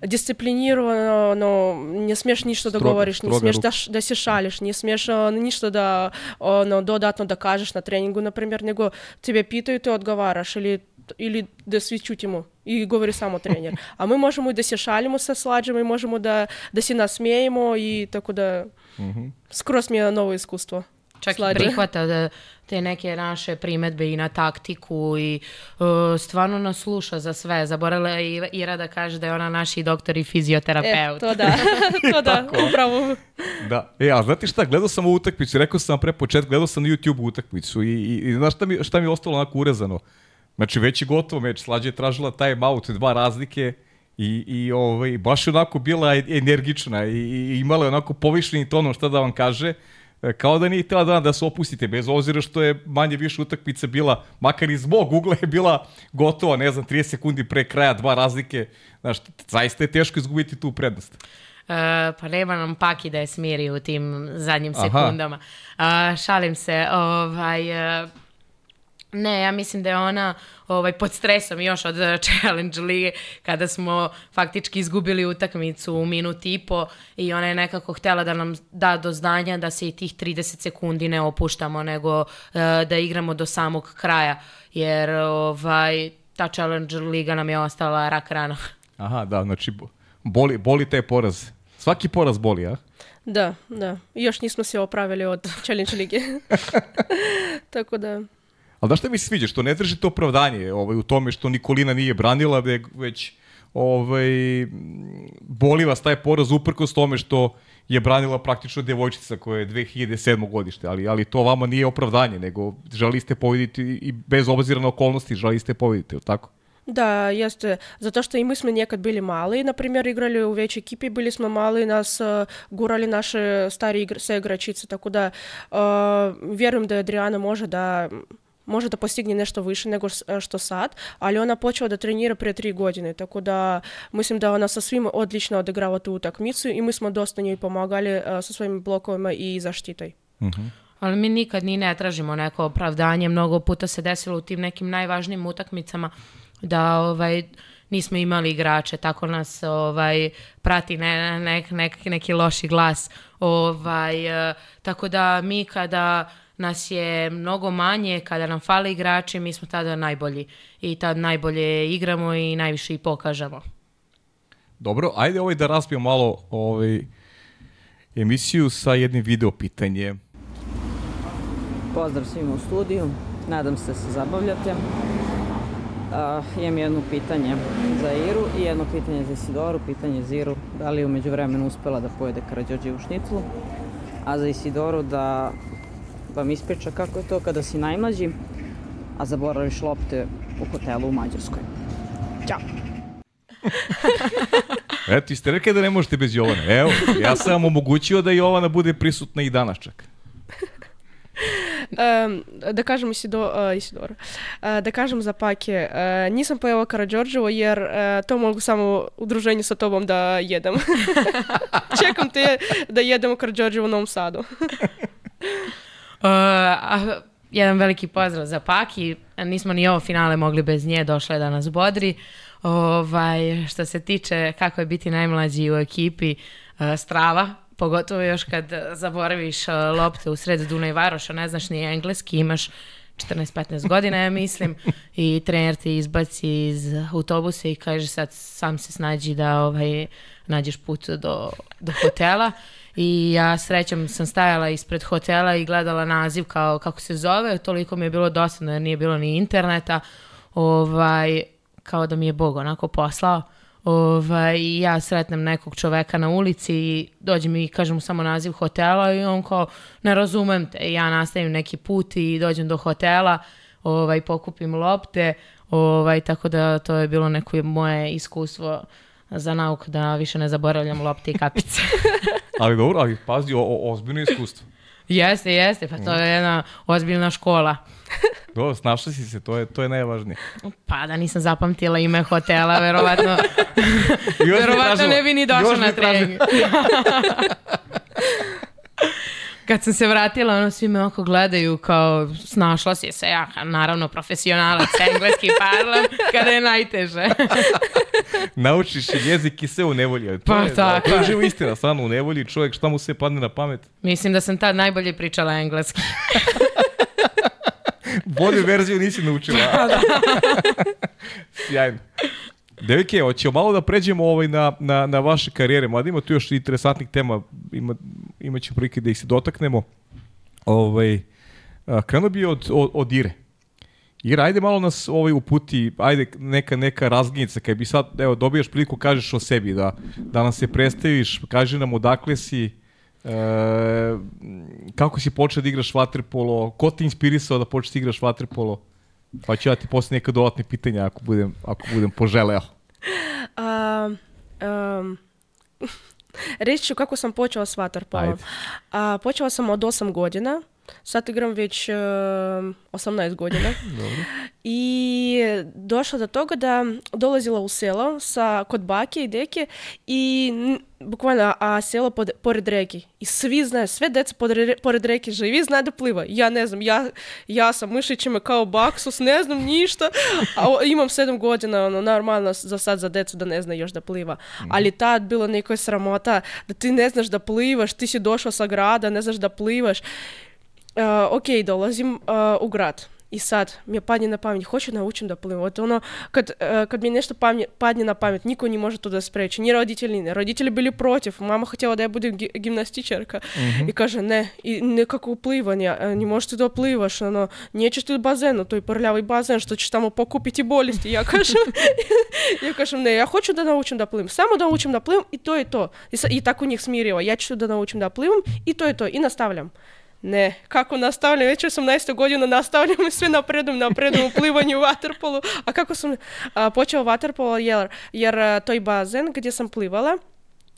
disciplinirano, no, ne smiješ ništa da Strogo, govoriš, ne stroga smiješ ruka. da, š- da se šališ, ne smiješ a, ništa da ono, dodatno da kažeš na treningu, na primjer, nego tebe pitaju, ti odgovaraš ili ili da svi čutimo i govori samo trener. A mi možemo i da se šalimo sa slađama i možemo da, da se nasmijemo i tako da skroz mi je novo iskustvo. Čak Slađe. i prihvata da te neke naše primetbe i na taktiku i uh, stvarno nas sluša za sve. Zaboravila je i Ira da kaže da je ona naš i doktor i E, fizioterapeut. to da, to da, upravo. Da. E, a znate šta, gledao sam ovu utakmicu, rekao sam pre početka, gledao sam na YouTube utakmicu i, i, i znaš šta mi, šta mi je ostalo onako urezano? Znači, već je gotovo meč. Slađa je tražila time out, dva razlike i, i ovaj, baš onako bila energična i, i imala je onako povišeni tonom šta da vam kaže E, kao da nije htjela da, da se opustite, bez obzira što je manje više utakmica bila, makar iz mog ugla je bila gotova, ne znam, 30 sekundi pre kraja, dva razlike, znaš, zaista je teško izgubiti tu prednost. Uh, pa nema nam Paki da je smiri u tim zadnjim sekundama. Uh, šalim se, ovaj, uh, Ne, ja mislim da je ona ovaj, pod stresom još od Challenge Lige kada smo faktički izgubili utakmicu u minut i po i ona je nekako htela da nam da do znanja da se i tih 30 sekundi ne opuštamo nego uh, da igramo do samog kraja jer ovaj, ta Challenge Liga nam je ostala rak rana. Aha, da, znači boli, boli taj poraz. Svaki poraz boli, a? Da, da. Još nismo se opravili od Challenge Lige. Tako da... Ali da šta mi se sviđa, što ne držite opravdanje ovaj, u tome što Nikolina nije branila, već ovaj, boli vas taj poraz uprkos tome što je branila praktično devojčica koja je 2007. godište, ali, ali to vama nije opravdanje, nego želi ste pobediti i bez obzira na okolnosti želi ste pobediti, ili tako? Да, jeste. Zato što i mi smo nekad bili mali, na primjer, igrali u većoj ekipi, bili smo mali, nas uh, gurali naše stari igr, sve igračice, tako da uh, vjerujem da Adriana može da postigne nešto više nego što sad, ali ona počela da trenira pre tri godine, tako da mislim da ona sa svim odlično odigrava tu utakmicu i mi smo dosta njoj pomagali uh, sa svojim blokovima i zaštitaj. Uh -huh. Ali mi nikad ni ne tražimo neko opravdanje, mnogo puta se desilo u tim nekim najvažnijim utakmicama da ovaj nismo imali igrače, tako nas ovaj prati ne, ne, nek, neki loši glas. Ovaj, tako da mi kada nas je mnogo manje, kada nam fale igrači, mi smo tada najbolji. I tad najbolje igramo i najviše i pokažemo. Dobro, ajde ovaj da razbijemo malo ovaj, emisiju sa jednim video pitanjem. Pozdrav svima u studiju, nadam se da se zabavljate. Uh, imam jedno pitanje za Iru i jedno pitanje za Isidoru, pitanje za Iru, da li je umeđu vremenu uspela da pojede Karadžođe u šniclu, a za Isidoru da vam ispriča kako je to kada si najmlađi, a zaboraviš lopte u hotelu u Mađarskoj. Ćao! Eto, ste rekli da ne možete bez Jovane. Evo, ja sam vam omogućio da Jovana bude prisutna i danas čak. Um, da kažem Isido, uh, Isidora, uh, da kažem za Pake, uh, nisam pojela Karadžorđevo jer uh, to mogu samo u druženju sa tobom da jedem. Čekam te da jedemo Karadžorđevo u Novom Sadu. Uh, jedan veliki pozdrav za Paki. Nismo ni ovo finale mogli bez nje, došla je da nas bodri. Ovaj, što se tiče kako je biti najmlađi u ekipi, uh, strava, pogotovo još kad zaboraviš uh, lopte u sred Duna i Varoša, ne znaš ni engleski, imaš 14-15 godina, ja mislim, i trener te izbaci iz autobusa i kaže sad sam se snađi da ovaj, nađeš put do, do hotela i ja srećom sam stajala ispred hotela i gledala naziv kao kako se zove, toliko mi je bilo dosadno jer nije bilo ni interneta, ovaj, kao da mi je Bog onako poslao. Ovaj, ja sretnem nekog čoveka na ulici i dođe mi i kažem mu samo naziv hotela i on kao ne razumem te. Ja nastavim neki put i dođem do hotela, ovaj, pokupim lopte, ovaj, tako da to je bilo neko moje iskustvo za nauk da više ne zaboravljam lopte i kapice. ali dobro, ali pazi, o, o, ozbiljno iskustvo. Jeste, jeste, pa to je jedna ozbiljna škola. Dobro, snašla si se, to je, to je najvažnije. Pa da nisam zapamtila ime hotela, verovatno, verovatno ne bi ni došla na trening. Kad sam se vratila, ono, svi me oko gledaju kao, snašla si se, ja, naravno, profesionalac, engleski parlam, kada je najteže. Naučiš jezik i sve u nevolji. To Pa, je, tako To je živo istina, stvarno u nevolji čovjek šta mu se padne na pamet. Mislim da sam tad najbolje pričala engleski. Bolju verziju nisi naučila. Sjajno. Devike, hoćemo malo da pređemo ovaj na, na, na vaše karijere, mada ima tu još interesantnih tema, ima, imaće prilike da ih se dotaknemo. Ovaj, krenuo bi od, od, od Ire. Ira, ajde malo nas ovaj uputi, ajde neka neka razglednica, kad bi sad, evo, dobijaš priliku, kažeš o sebi, da, da nam se predstaviš, kaži nam odakle si, e, kako si počeo da igraš vaterpolo, ko te inspirisao da počeš da igraš vaterpolo? Pa ću ja ti posle neka dodatne pitanja ako budem, ako budem poželeo. A, um, reći ću kako sam počela s vaterpolom. Ajde. A, počela sam od 8 godina. Sad igram već um, 18 godina. Dobro. I došla do toga da dolazila u selo sa, kod bake i deke i bukvalno a selo pod, pored reki. I svi znaju, sve deca pored, re- pored reke živi, znaju da pliva. Ja ne znam, ja, ja sa mišićima kao baksus, ne znam ništa, a imam sedam godina, ono, normalno za sad za decu da ne zna još da pliva. Ali tad bilo neko sramota da ti ne znaš da plivaš, ti si došla sa grada, ne znaš da plivaš. Uh, ok, dolazim uh, u grad. I sad mi je padne na pamet, hoću naučim da plivam. От ono, kad, uh, kad mi nešto pamje, padne na pamet, niko не može to da spreči. Ni roditelji ne. Roditelji bili protiv. Mama htjela da ja budem gi- gimnastičarka. I kaže, ne, i nekako plivanje, e, не možeš ti da plivaš, ono, nećeš ti u bazenu, to je prljavi bazen, što ćeš tamo pokupiti bolesti. Ja kažem, ja kažem, ne, ja hoću da naučim da plivam. Samo da naučim da plivam i to je to. I, sa, i tako njih smirila. Ja ću da naučim da plivam i to je to. I nastavljam. Ne, kako nastavljam, već 18 godina nastavljam sve napredujem, napredujem u plivanju u vaterpolu. A kako sam a, počela vaterpolo, jer, jer a, toj bazen gdje sam plivala,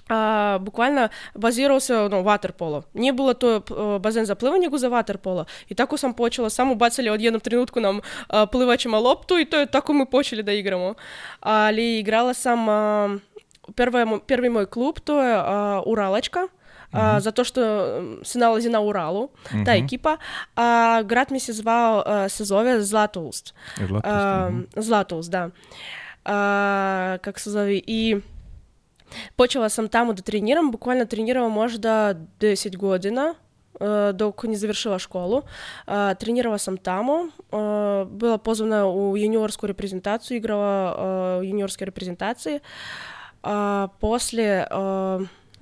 a, bukvalno bazirao se ono, vaterpolo. Nije bilo to a, bazen za plivanje, nego za vaterpolo. I tako sam počela, samo bacali od jednom trenutku nam a, plivačima loptu i to je tako mi počeli da igramo. Ali igrala sam, a, mo- prvi moj klub, to je a, Uralačka, a, zato što um, se nalazi na Uralu, ta ekipa. A grad mi se zvao, a, se zove Zlatoust. Zlatoust, A, Zlatoust, da. A, kako se zove, i počela sam tamo da treniram, bukvalno trenirala možda 10 godina, a, dok ne završila školu. A, trenirala sam tamo, a, bila pozvana u juniorsku reprezentaciju, igrala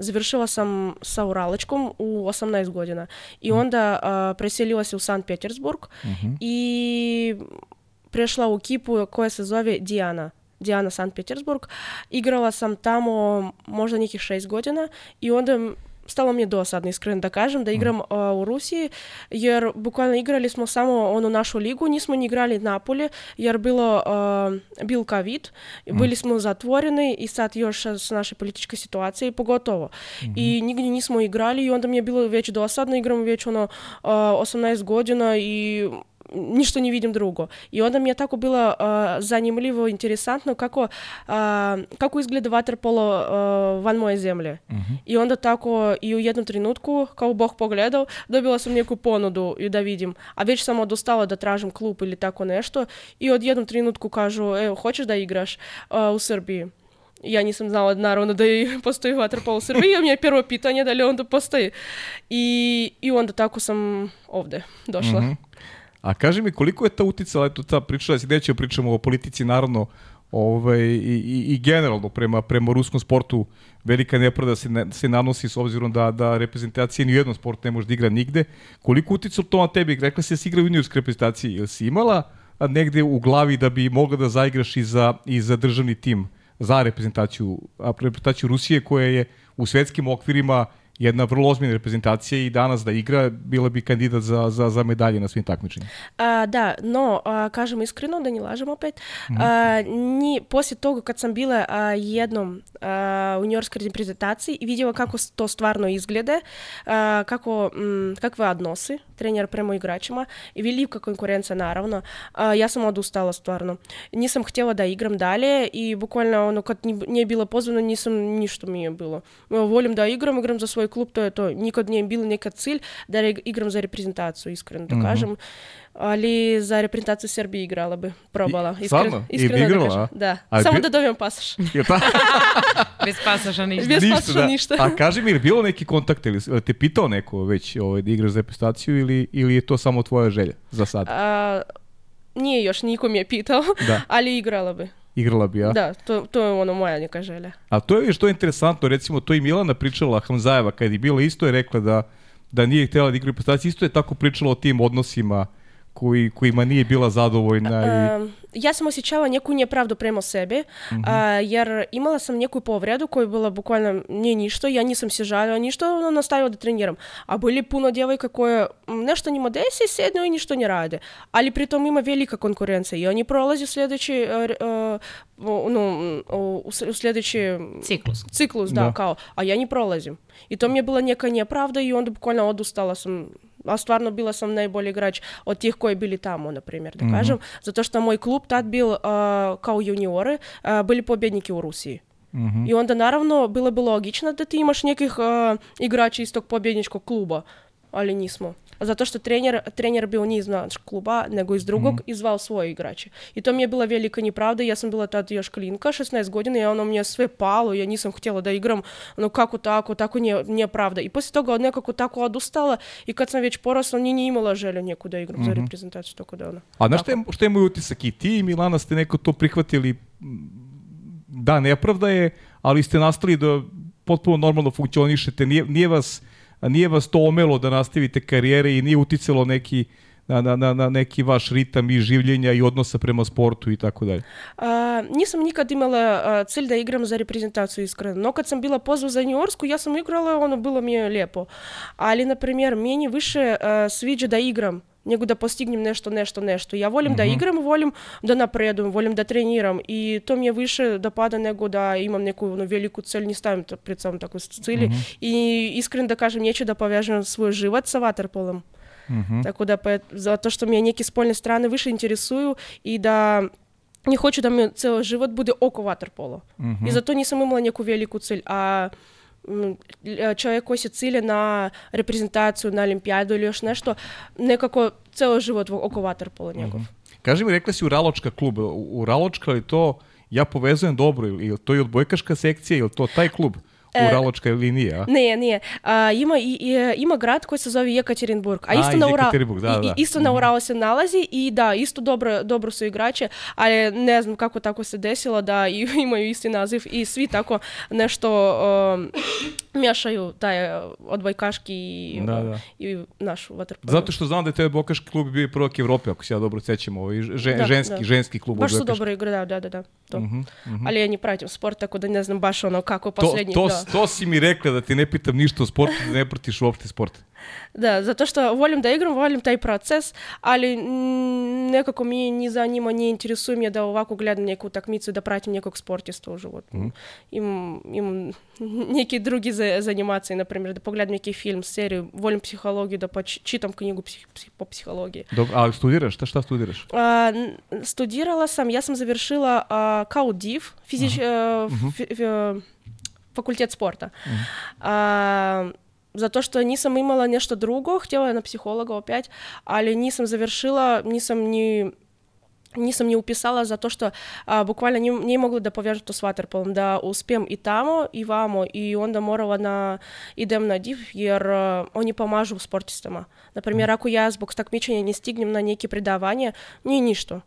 završila sam sa Uralečkom u 18 godina i onda a, preselila se u Sankt Petersburg i prešla u ekipu koja se zove Dijana. Dijana Sankt Petersburg. Igrala sam tamo možda nekih šest godina i onda stalo mi je dosadno, iskreno da kažem, da igram a, u Rusiji, jer bukvalno igrali smo samo onu našu ligu, nismo ni igrali Napolje, jer bilo, a, bil COVID, bili smo zatvoreni i sad još s naše političke situacije, pogotovo. I nigdje nismo igrali i onda mi je bilo već dosadno, igram već ono a, 18 godina i ništa ne vidim drugo. I onda mi je tako bilo a, zanimljivo, interesantno kako, a, kako izgleda vaterpolo a, van moje zemlje. I onda tako i u jednom trenutku, kao Bog pogledao, dobila sam neku ponudu i da vidim. A već sam odustala da tražim klub ili tako nešto i od jednom trenutku kažu, evo, hoćeš da igraš a, u Srbiji? Ja nisam znala naravno da i postoji vaterpolo u Srbiji, a mi je prvo pitanje da li onda postoji. I, I onda tako sam ovde došla. Mhm. A kaži mi koliko je ta uticala, eto ta priča, si nećemo pričamo o politici naravno, ovaj, i, i, i generalno prema, prema ruskom sportu velika nepravda se, ne, se nanosi s obzirom da, da reprezentacija ni u jednom sportu ne može da igra nigde. Koliko uticalo to na tebi? Rekla si da si igra u juniorskoj reprezentaciji. Jel si imala negde u glavi da bi mogla da zaigraš i za, i za državni tim za reprezentaciju, a reprezentaciju Rusije koja je u svetskim okvirima jedna vrlo ozbiljna reprezentacija i danas da igra bila bi kandidat za, za, za medalje na svim takmičenjima. А, да, но а, кажем искрено, да не лажем опет. А, ни, после того, kad sam bila а, jednom а, u njorskoj reprezentaciji i vidjela kako to stvarno izglede, a, kako, м, kakve odnosi trener prema igračima i velika konkurencija naravno, a, ja sam odustala stvarno. Nisam htjela da igram dalje i bukvalno ono kad ni- nije bila pozvana nisam ništa mi je bilo. Evo, Volim da igram, igram za svoj klub, to je to. Nikad nije bilo nekad cilj da re- igram za reprezentaciju, iskreno da kažem. Ali za reprezentaciju Srbije igrala bi, probala. I- Iskreno, stvarno? I bi iskreno igrala, da kažem. a? Da, A samo bi- da dobijem pasaš. Jel ta? Bez pasaža ništa. Bez pasaža ništa. A kaži mi, je li bilo neki kontakt ili te pitao neko već ovaj, da igraš za reprezentaciju ili, ili je to samo tvoja želja za sad? A, nije još niko mi je pitao, Da. ali igrala bi. Igrala bi, ja? Da, to, to je ono moja neka želja. A to je što je interesantno, recimo to i Milana pričala Hamzajeva kad je bila isto je rekla da da nije htjela da igra u reprezentaciji, isto je tako pričala o tim odnosima koji, kojima nije bila zadovoljna i ja sam osjećala neku nepravdu prema sebi, a, jer imala sam neku povredu koja je bila bukvalno nije ništa, ja nisam se žalila ništa, ono, nastavila da treniram. A bili puno djevojka koje nešto njima desi, sednu i ništa ne rade. Ali pritom ima velika konkurencija i oni prolaze sljedeći, e, r- e, o, no, u, u sljedeći Ciklus. ciklus, da, Da. kao, a ja ne prolazim. I to mi je bila neka a stvarno bila sam najbolji igrač od tih koji bili tamo, na primjer, da kažem, zato što moj klub tad bil a, kao juniore, a, bili pobjedniki u Rusiji. I onda naravno bilo bi logično da ti imaš nekih a, igrača iz tog pobjedničkog kluba, ali nismo. Zato što trener, trener bio nije iz našeg kluba, nego iz drugog i zvao svoje igrače. I to mi je bila velika nepravda, ja sam bila tad još klinka, 16 godina, i ono mi sve palo, ja nisam htjela da igram, ono kako tako, tako nije, nije pravda. I poslije toga nekako tako odustala i kad sam već porasla, nije ni imala želju neku da igram za reprezentaciju, tako da ono. A znaš šta je, šta je moj utisak? I ti i Milana ste neko to prihvatili, da, nepravda je, ali ste nastali da potpuno normalno funkcionišete. Nije, nije, vas, nije vas to omelo da nastavite karijere i nije uticalo neki na, na, na, na neki vaš ritam i življenja i odnosa prema sportu i tako dalje. А, nisam nikad imala a, cilj da igram za reprezentaciju iskreno, no kad sam bila pozva za juniorsku, ja sam igrala, ono bilo mi je lijepo. Ali, na primjer, meni više a, sviđa da igram nego da postignem nešto, nešto, nešto. Ja volim da igram, volim da napredujem, volim da treniram i to mi je više dopada nego da imam neku ono, veliku цель, не stavim to pred sobom takvu cilj. I iskreno da kažem, neću da povežem svoj život sa vaterpolom. Tako da, zato što me neke spoljne strane više interesuju i da не хочу да ми цел живот буде око ватерполо. И зато nisam imala neku veliku cilj. A м, л- čovjek koji se cilje na reprezentaciju, na olimpijadu ili još nešto, nekako ceo život oko vaterpola njegov. Kaži mi, rekla si u Raločka klub, u, u Raločka li to, ja povezujem dobro, ili to je odbojkaška sekcija, ili to taj klub u E, Raločkoj liniji, a? Не, не. А, има, і, і, има град koji se zove. А, А, істо із на Ура... Екатеринбург, да, і, да. і, істо на Уралу се налази, і да, істо добро, добро su igrači, ali ne znam kako tako se desilo da i, imaju isti naziv i svi tako nešto um, miješaju taj uh, odbojkaški i, Da, uh, da. i našu vaterpolo. Zato što znam da je taj odbojkaški klub bio i prvak Evrope, ako se ja dobro sećam, ovaj žen, Da, ženski, da. ženski klub Baš su dobro igrali, da, da, da. To. Mhm, Ali ja ne pratim sport, tako da ne znam baš ono kako To, posljednji... to, da. To si mi rekla da ti ne pitam ništa o sportu, da ne pratiš uopšte sport. Да, zato što volim da igram, volim taj proces, ali mm, nekako mi ni zanima, не interesuje me da ovako gledam neku utakmicu, da pratim nekog sportista u životu. Imam, imam neki drugi za, zanimacije, например, da pogledam neki film, seriju, volim psihologiju, da poč- čitam knjigu psih, psih, po psihologiji. Dobro, a studiraš? Šta, šta studiraš? Студировала сам, я сам завершила а, КАУДИВ, физич, э, фи- фи- э, факультет спорта. А, за то, что nisam imala nešto drugo, htjela je na psihologa opet, ali nisam završila, nisam ni nisam ni upisala zato što a, bukvalno nije, nije mogla da povežem to s vaterpolom, da uspijem i tamo i vamo i onda morala na, idem na div jer a, oni pomažu sportistama. Например, ako ja zbog takmičenja ne stignem na neke predavanje, nije ništa.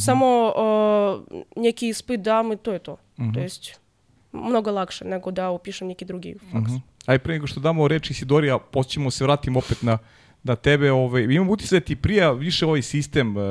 Samo a, neki ispit dam i to je to. To jest mnogo lakše nego da upišem neki drugi faks. Aj pre nego što damo reči Sidorija, poćemo se vratimo opet na, na tebe. Ovaj, imam utisak da ti prija više ovaj sistem uh,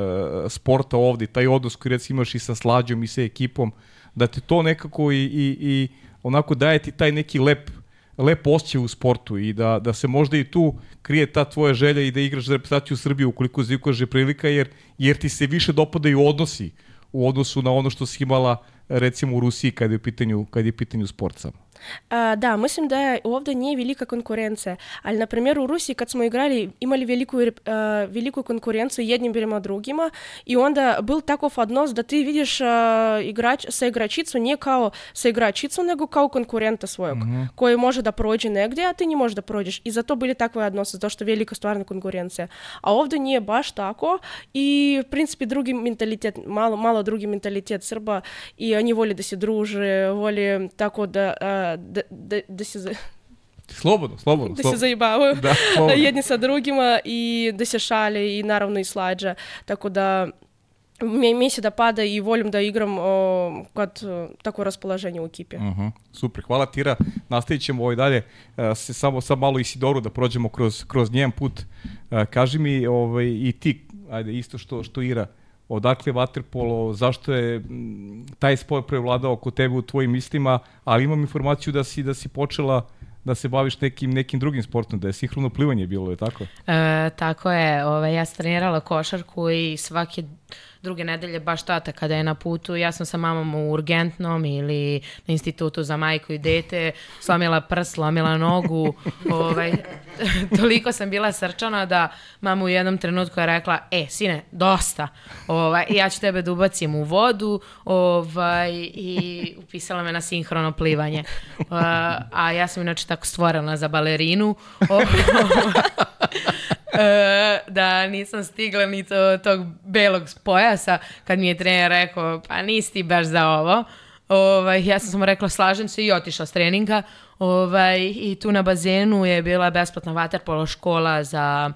sporta ovde, taj odnos koji recimo imaš i sa slađom i sa ekipom, da te to nekako i, i, i onako daje ti taj neki lep lep osjećaj u sportu i da, da se možda i tu krije ta tvoja želja i da igraš za reprezentaciju Srbije ukoliko se ukaže prilika, jer, jer ti se više dopadaju odnosi u odnosu na ono što si imala recimo u Rusiji kada je u pitanju, kada je u pitanju sport samo. А, да, mislim da je ovdje nije velika konkurencija, ali na primjer u Rusiji kad smo igrali imali veliku, a, veliku konkurenciju jednim prema drugima i onda bil takav odnos da ti vidiš a, igrač, sa igračicu nije kao sa igračicu nego kao konkurenta svojeg koji može da prođe negdje, a ti ne možeš da prođeš i zato bili takve odnose, zato što velika stvarna konkurencija. A ovdje nije baš tako i v principi drugi mentalitet, malo, malo drugi mentalitet Srba i oni vole da se druže, vole tako da, a, da, da, da se, za- Slobodno, slobodno. da se slobodno. zajebavaju Da, slobodno. jedni sa drugima i da se šale i naravno i slađa. Tako da mi, mi se da pada i volim da igram o, kad o, tako raspoloženje u ekipi. Mhm, super, hvala Tira. Nastavit ćemo ovaj dalje, e, se samo sad malo Isidoru da prođemo kroz, kroz njen put. E, kaži mi ovaj, i ti, ajde isto što, što Ira, odakle vaterpolo, zašto je taj sport prevladao oko tebe u tvojim mislima, ali imam informaciju da si da si počela da se baviš nekim nekim drugim sportom, da je sinhrono plivanje bilo, je tako? E, tako je, ovaj, ja sam trenirala košarku i svake druge nedelje baš tata kada je na putu, ja sam sa mamom u urgentnom ili na institutu za majku i dete, slomila prst, slomila nogu, ovaj, toliko sam bila srčana da mama u jednom trenutku je rekla, e, sine, dosta, ovaj, ja ću tebe da ubacim u vodu ovaj, i upisala me na sinhrono plivanje. Uh, a ja sam inače tako stvorena za balerinu. E, da nisam stigla ni do tog belog pojasa kad mi je trener rekao pa nisi ti baš za ovo. Ovaj, ja sam samo rekla slažem se i otišla s treninga. Ovaj, I tu na bazenu je bila besplatna vaterpolo škola za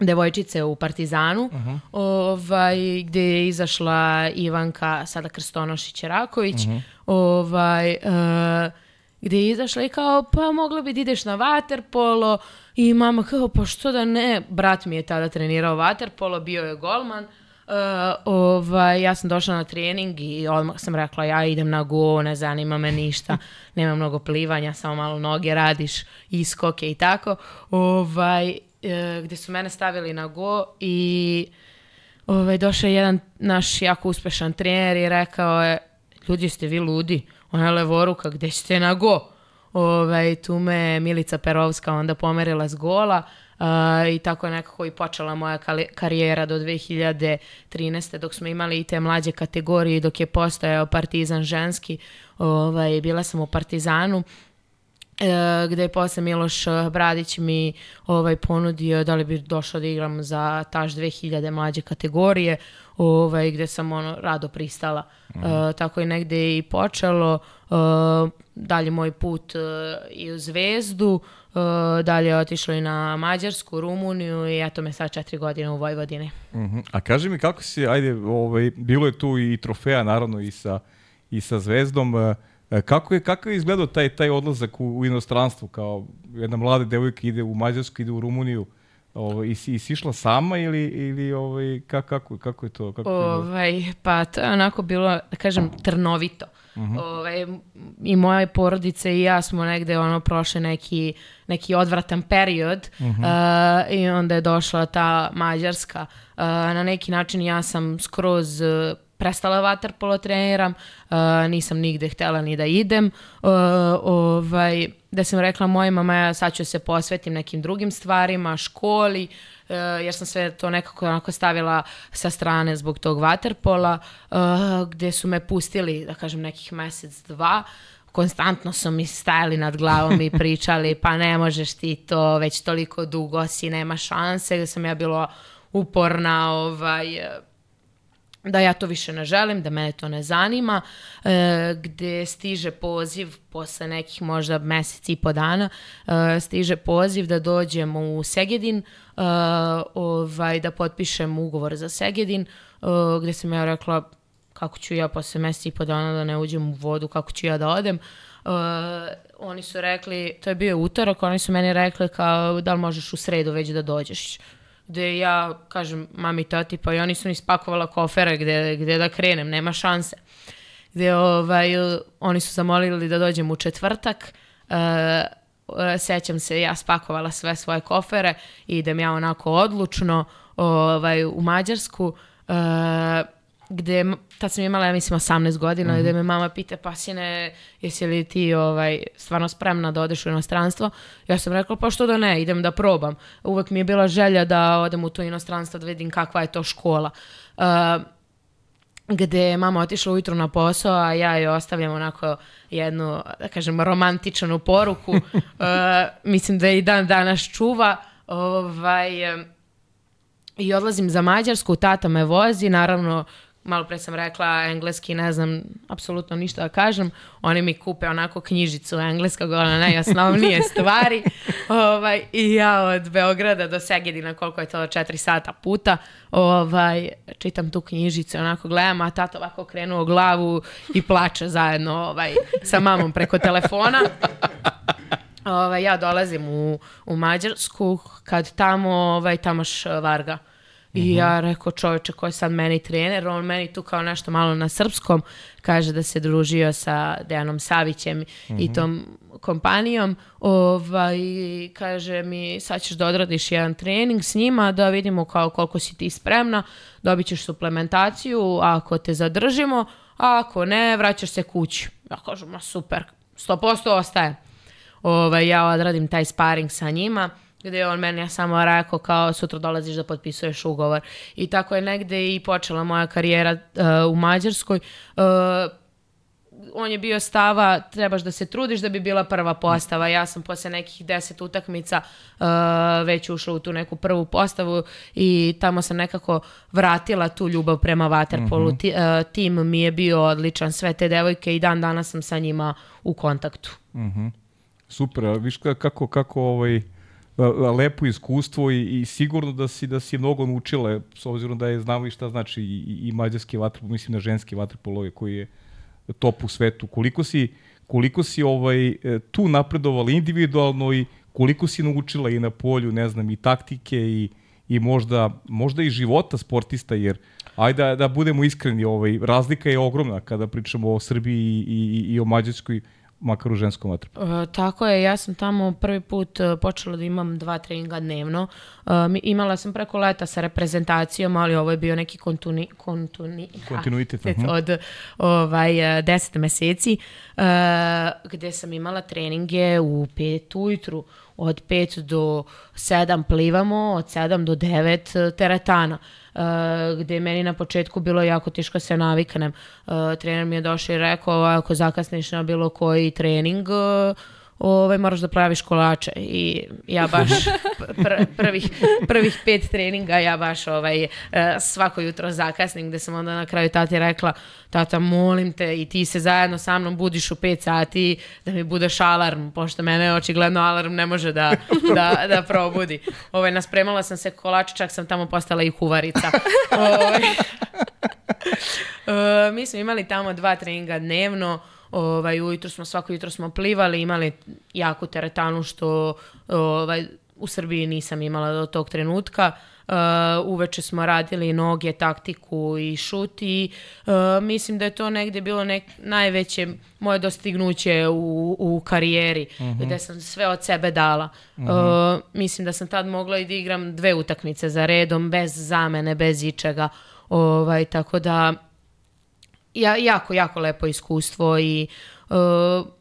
devojčice u Partizanu, uh -huh. ovaj, gde je izašla Ivanka, sada Krstonošić-Raković, uh -huh. ovaj, uh, gde je izašla i kao, pa mogla bi da ideš na vaterpolo i mama kao, pa što da ne, brat mi je tada trenirao vaterpolo, bio je golman, Uh, ovaj, ja sam došla na trening i odmah sam rekla ja idem na go, ne zanima me ništa, nema mnogo plivanja, samo malo noge radiš, iskoke i tako. Ovaj, uh, gde su mene stavili na go i ovaj, došao je jedan naš jako uspešan trener i rekao je, ljudi ste vi ludi, ona levoruka, gde ćete na go? Ovaj, tu me Milica Perovska onda pomerila s gola uh, i tako nekako i počela moja karijera do 2013. dok smo imali i te mlađe kategorije dok je postojao Partizan ženski. Ovaj, bila sam u Partizanu e, gde je posle Miloš Bradić mi ovaj ponudio da li bi došao da igram za taš 2000 mlađe kategorije, ovaj gde sam ono rado pristala. Mm. E, tako je negde i počelo e, dalje moj put e, i u Zvezdu, e, dalje je otišlo i na Mađarsku, Rumuniju i eto me sad četiri godine u Vojvodini. Mm -hmm. A kaži mi kako si, ajde, ovaj, bilo je tu i trofeja naravno i sa, i sa Zvezdom, e, Kako je, kako je izgledao taj, taj odlazak u, u inostranstvu, kao jedna mlada devojka ide u Mađarsku, ide u Rumuniju, Ovo, i, i si išla sama ili, ili ovaj, kako, kako, kako je to? Kako ovaj, pa to je onako bilo, da kažem, trnovito. Uh -huh. ovaj, I moja porodica i ja smo negde ono prošli neki, neki odvratan period uh -huh. uh, i onda je došla ta Mađarska. Uh, na neki način ja sam skroz uh, prestala vaterpolo treniram, uh, nisam nigde htela ni da idem, uh, ovaj, da sam rekla mojoj mama, ja sad ću se posvetim nekim drugim stvarima, školi, uh, jer sam sve to nekako onako stavila sa strane zbog tog vaterpola, uh, gde su me pustili, da kažem, nekih mesec, dva, konstantno su mi stajali nad glavom i pričali pa ne možeš ti to, već toliko dugo si, nema šanse, gde sam ja bilo uporna, ovaj, da ja to više ne želim, da mene to ne zanima, e, gde stiže poziv posle nekih možda mesec i po dana, e, stiže poziv da dođem u Segedin, e, ovaj, da potpišem ugovor za Segedin, e, gde sam ja rekla kako ću ja posle mesec i po dana da ne uđem u vodu, kako ću ja da odem. Uh, oni su rekli, to je bio utorak, oni su meni rekli kao da li možeš u sredu već da dođeš gde ja kažem mami, tati, pa i oni su mi spakovala kofere gde, gde da krenem, nema šanse. Gde ovaj, oni su zamolili da dođem u četvrtak, uh, sećam se, ja spakovala sve svoje kofere i idem ja onako odlučno ovaj, u Mađarsku. Uh, gde, tad sam imala, ja mislim, 18 godina, mm -hmm. gde me mama pita, pa sine, jesi li ti ovaj, stvarno spremna da odeš u inostranstvo? Ja sam rekla, pa što da ne, idem da probam. Uvek mi je bila želja da odem u to inostranstvo, da vidim kakva je to škola. Uh, gde je mama otišla ujutru na posao, a ja joj ostavljam onako jednu, da kažem, romantičanu poruku. uh, mislim da je i dan danas čuva. Ovaj, I odlazim za Mađarsku, tata me vozi, naravno malo pre sam rekla engleski, ne znam apsolutno ništa da kažem, oni mi kupe onako knjižicu engleskog, ona najosnovnije stvari. Ovaj, i ja od Beograda do Segedina, koliko je to, 4 sata puta, ovaj, čitam tu knjižicu, onako gledam, a tata ovako krenuo glavu i plače zajedno ovaj, sa mamom preko telefona. Ovaj, ja dolazim u, u Mađarsku, kad tamo, ovaj, tamoš Varga I ja rekao čoveče ko je sad meni trener, on meni tu kao nešto malo na srpskom kaže da se družio sa Dejanom Savićem i tom kompanijom. Ovaj, kaže mi sad ćeš da odradiš jedan trening s njima da vidimo kao koliko si ti spremna, dobit ćeš suplementaciju ako te zadržimo, a ako ne vraćaš se kući. Ja kažem, ma super, 100% ostaje. Ovaj, ja odradim taj sparing sa njima gdje je on meni samo rekao kao sutra dolaziš da potpisuješ ugovor. I tako je negde i počela moja karijera uh, u Mađarskoj. Uh, on je bio stava trebaš da se trudiš da bi bila prva postava. Ja sam posle nekih deset utakmica uh, već ušla u tu neku prvu postavu i tamo sam nekako vratila tu ljubav prema Waterpolu. Ti, uh, tim mi je bio odličan, sve te devojke i dan danas sam sa njima u kontaktu. Super, a viš ka- kako, kako ovaj, lepo iskustvo i, i sigurno da si da si mnogo naučila s obzirom da je znamo i šta znači i, i, mađarski vaterpolo, mislim na ženski vaterpolo koji je top u svetu. Koliko si koliko si ovaj e, tu napredovala individualno i koliko si naučila i na polju, ne znam, i taktike i i možda možda i života sportista jer ajde da, da budemo iskreni, ovaj razlika je ogromna kada pričamo o Srbiji i, i, i o Mađarskoj makar u ženskom vaterpolu. E, tako je, ja sam tamo prvi put e, počela da imam dva treninga dnevno. E, mi- imala sam preko leta sa reprezentacijom, ali ovo je bio neki kontuni, kontuni, Kontinuitet, ha, od ovaj, e, 10 meseci, e, gde sam imala treninge u 5 ujutru, od 5 do 7 plivamo, od 7 do 9 teretana. Uh, gde je meni na početku bilo jako teško se naviknem. Uh, trener mi je došao i rekao, ako zakasniš na bilo koji trening, uh, ovaj, moraš da praviš kolače i ja baš pr prvih, prvih pet treninga ja baš ovaj, eh, svako jutro zakasnim gde sam onda na kraju tati rekla tata molim te i ti se zajedno sa mnom budiš u pet sati da mi budeš alarm pošto mene očigledno alarm ne može da, da, da probudi. Ovaj, naspremala sam se kolače čak sam tamo postala i kuvarica ovaj, Uh, mi smo imali tamo dva treninga dnevno, ovaj, ujutro smo, svako jutro smo plivali, imali jaku teretanu što ovaj, u Srbiji nisam imala do tog trenutka. Uh, uveče smo radili noge, taktiku i šut i uh, mislim da je to negde bilo nek, najveće moje dostignuće u, u karijeri, gde sam sve od sebe dala. Uh, mislim da sam tad mogla i da igram dve utakmice za redom, bez zamene, bez ičega. Ovaj, tako da ja, jako, jako lepo iskustvo i uh,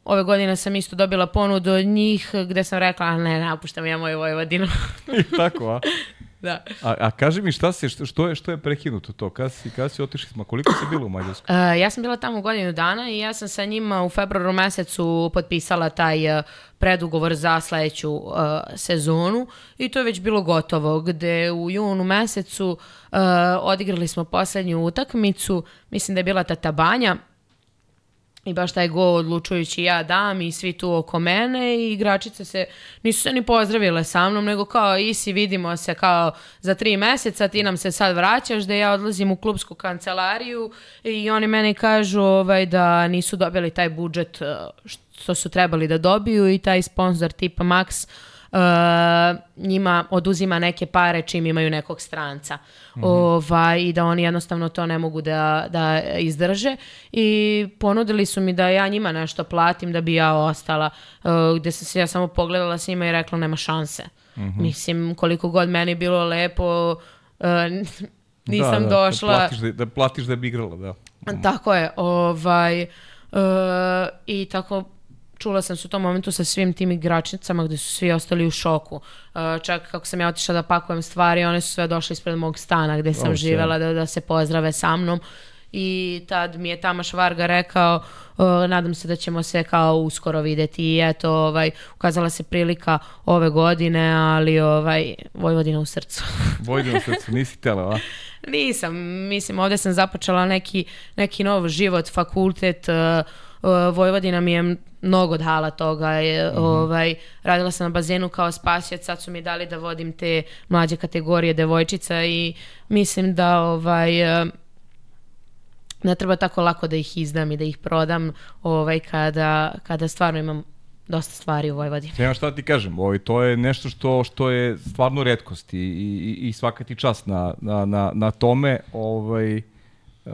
ove godine sam isto dobila ponudu od njih gde sam rekla, "A ne, napuštam ja moju Vojvodinu. I tako, a? da. A, a kaži mi šta se, što, što je, što je prekinuto to? Kad si, kad si otišli, ma koliko si bila u Mađarskoj? Uh, ja sam bila tamo godinu dana i ja sam sa njima u februaru mesecu potpisala taj uh, predugovor za sledeću uh, sezonu i to je već bilo gotovo, gde u junu mesecu uh, odigrali smo poslednju utakmicu, mislim da je bila Tata Banja, I baš taj gol odlučujući ja dam i svi tu oko mene i igračice se, nisu se ni pozdravile sa mnom, nego kao isi vidimo se kao za tri meseca, ti nam se sad vraćaš, da ja odlazim u klubsku kancelariju. I oni meni kažu ovaj, da nisu dobili taj budžet eh, što su trebali da dobiju i taj sponsor tipa Max uh, njima oduzima neke pare čim imaju nekog stranca. Ovaj, I da oni jednostavno to ne mogu da, da izdrže. I ponudili su mi da ja njima nešto platim da bi ja ostala. Uh, gde sam se ja samo pogledala s njima i rekla nema šanse. Mislim, koliko god meni bilo lepo, uh, nisam da, da, došla... Da platiš da, da platiš da bi igrala, da. Tako je, ovaj, uh, i tako čula sam se u tom momentu sa svim tim igračnicama gde su svi ostali u šoku. Uh, čak kako sam ja otišla da pakujem stvari, one su sve došle ispred mog stana gde sam O, sjajno. živela da, da se pozdrave sa mnom. I tad mi je Tamaš Varga rekao, uh, nadam se da ćemo se kao uskoro videti i eto, ovaj, ukazala se prilika ove godine, ali ovaj, Vojvodina u srcu. Vojvodina u srcu, nisi tela, a? Nisam, mislim, ovde sam započela neki, neki nov život, fakultet, uh, Vojvodina mi je mnogo dala toga, je, ovaj, radila sam na bazenu kao spasjac, sad su mi dali da vodim te mlađe kategorije devojčica i mislim da ovaj, uh, ne treba tako lako da ih izdam i da ih prodam ovaj, kada, kada stvarno imam dosta stvari u Vojvodini. Nema šta da ti kažem, ovaj, to je nešto što, što je stvarno redkost i, i, i svaka ti čast na, na, na, na tome. Ovaj, uh,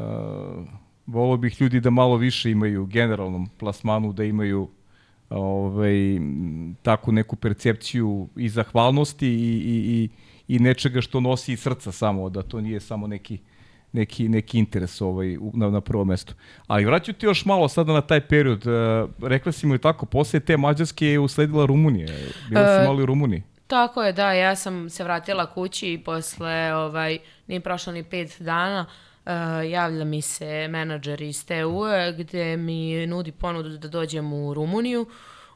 volio bih ljudi da malo više imaju generalnom plasmanu, da imaju ovaj, takvu neku percepciju i zahvalnosti i, i, i, i nečega što nosi iz srca samo, da to nije samo neki neki, neki interes ovaj, na, na prvo mesto. Ali vraću ti još malo sada na taj period. Uh, rekla si mu i tako, posle te Mađarske je usledila Rumunija. Bila si E, malo u Rumuniji. Tako je, da, ja sam se vratila kući i posle, ovaj, nije prošlo ni pet dana, uh, javlja mi se menadžer iz TU-e gde mi nudi ponudu da dođem u Rumuniju.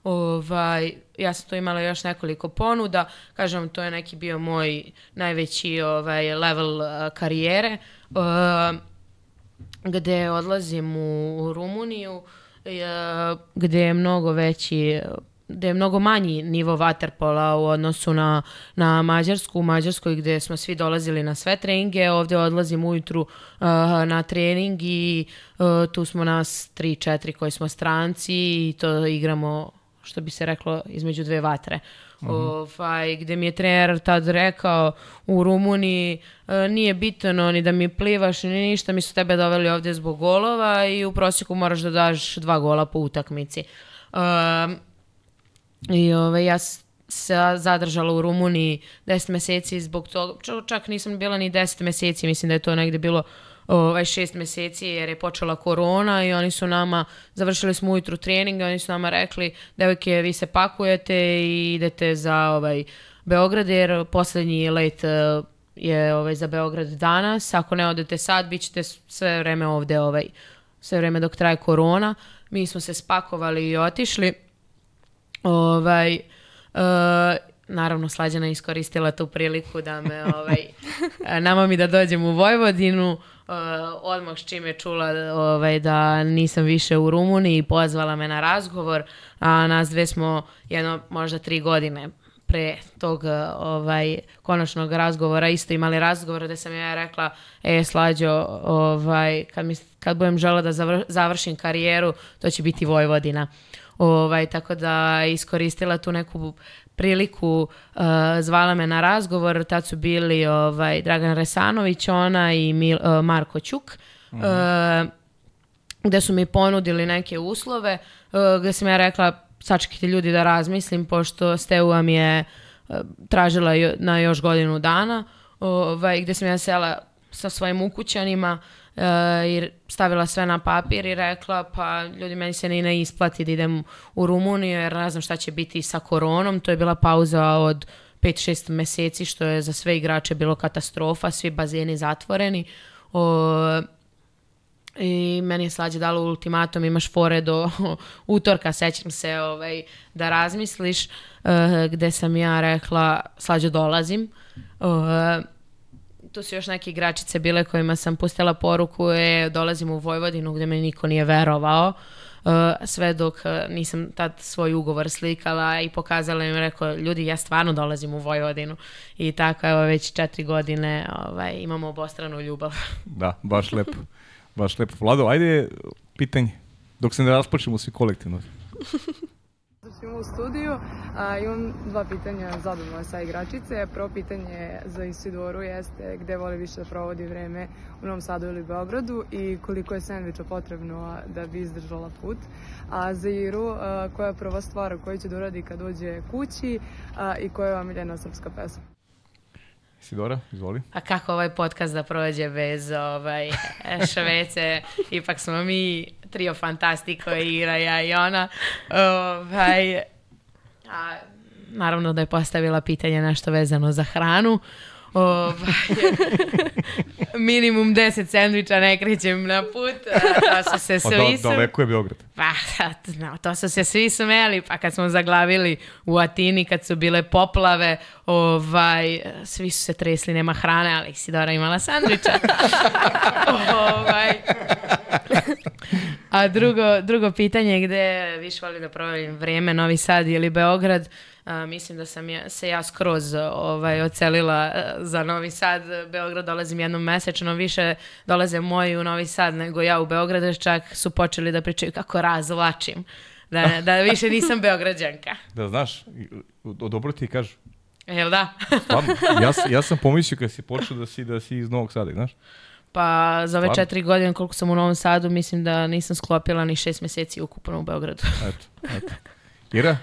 Ovaj, ja sam to imala još nekoliko ponuda, kažem, to je neki bio moj najveći ovaj, level uh, karijere, uh, gde odlazim u, u Rumuniju, uh, gde je mnogo veći gde je mnogo manji nivo vaterpola u odnosu na, na Mađarsku. U Mađarskoj gde smo svi dolazili na sve treninge, ovde odlazim ujutru uh, na trening i uh, tu smo nas 3-4 koji smo stranci i to igramo, što bi se reklo, između dve vatre. Ovaj, gde mi je trener tad rekao u Rumuniji uh, nije bitno ni da mi plivaš ni ništa, mi su tebe doveli ovde zbog golova i u prosjeku moraš da daš dva gola po utakmici. Um, I ove, ja s- se zadržala u Rumuniji 10 meseci zbog toga, čak- čak nisam bila ni 10 meseci, mislim da je to negde bilo ovaj, šest meseci jer je počela korona i oni su nama, završili smo ujutru trening i oni su nama rekli, devojke, vi se pakujete i idete za ovaj, Beograd jer poslednji let eh, je ovaj, za Beograd danas, ako ne odete sad, bit ćete sve vreme ovde, ovaj, sve vreme dok traje korona. Mi smo se spakovali i otišli. Ovaj, uh, naravno, Slađana je iskoristila tu priliku da me, ovaj, nama mi da dođem u Vojvodinu, uh, odmah s čim je čula ovaj, da nisam više u Rumuniji, pozvala me na razgovor, a nas dve smo jedno, možda tri godine pre tog ovaj konačnog razgovora isto imali razgovor gde sam ja rekla e slađo ovaj kad mi kad budem žela da zavr, završim karijeru to će biti Vojvodina. Ovaj tako da iskoristila tu neku priliku uh, zvala me na razgovor tad su bili ovaj Dragan Resanović ona i Mil, uh, Marko Ćuk uh, gde su mi ponudili neke uslove, uh, gde sam ja rekla sačekajte ljudi da razmislim, pošto Steaua mi je uh, tražila na još godinu dana, ovaj, gde sam ja sela sa svojim ukućanima uh, i stavila sve na papir i rekla pa ljudi meni se ni ne isplati da idem u Rumuniju jer ne znam šta će biti sa koronom, to je bila pauza od 5-6 meseci što je za sve igrače bilo katastrofa, svi bazeni zatvoreni. O, I meni je slađe dalo ultimatum, imaš fore do utorka, sećam se ovaj, da razmisliš, uh, gde sam ja rekla, slađe dolazim. Uh, tu su još neke igračice bile kojima sam pustila poruku, e, dolazim u Vojvodinu gde me niko nije verovao. Uh, sve dok nisam tad svoj ugovor slikala i pokazala im rekao, ljudi, ja stvarno dolazim u Vojvodinu. I tako, evo, već četiri godine ovaj, imamo obostranu ljubav. Da, baš lepo. Baš lepo. Vlado, ajde pitanje. Dok se ne raspočnemo svi kolektivno. Došimo u studiju, a, imam dva pitanja zadovoljno sa igračice. Prvo pitanje za Isidoru jeste gde voli više da provodi vreme u Novom Sadu ili Beogradu i koliko je sandviča potrebno da bi izdržala put. A za Iru, a, koja je prva stvar koju će da uradi kad dođe kući a, i koja je vam srpska pesma? Isidora, izvoli. A kako ovaj podcast da prođe bez ovaj, Švece? Ipak smo mi trio fantastiko, Ira, ja i ona. Ovaj, a, naravno da je postavila pitanje nešto vezano za hranu. Ovaj, minimum 10 sendviča ne krećem na put. a, To su se Pa svi da, su... daleko je Beograd. Pa, no, to su se svi smeli, pa kad smo zaglavili u Atini, kad su bile poplave, ovaj, svi su se tresli, nema hrane, ali Isidora imala sandviča. ovaj. A drugo, drugo pitanje gde više voli da provedim vreme, Novi Sad ili Beograd, a, mislim da sam ja, se ja skroz ovaj, ocelila a, za Novi Sad. Beograd dolazim jednom mesečno, više dolaze moji u Novi Sad nego ja u Beograd, čak su počeli da pričaju kako razvlačim Da, da više nisam Beograđanka. Da znaš, dobro ti kažu. Jel da? Stvarno, ja, ja sam pomislio kad si počeo da si, da si iz Novog Sada, znaš? Pa za ove Stvarno? četiri godine koliko sam u Novom Sadu, mislim da nisam sklopila ni šest mjeseci ukupno u Beogradu. Eto, eto. Ira?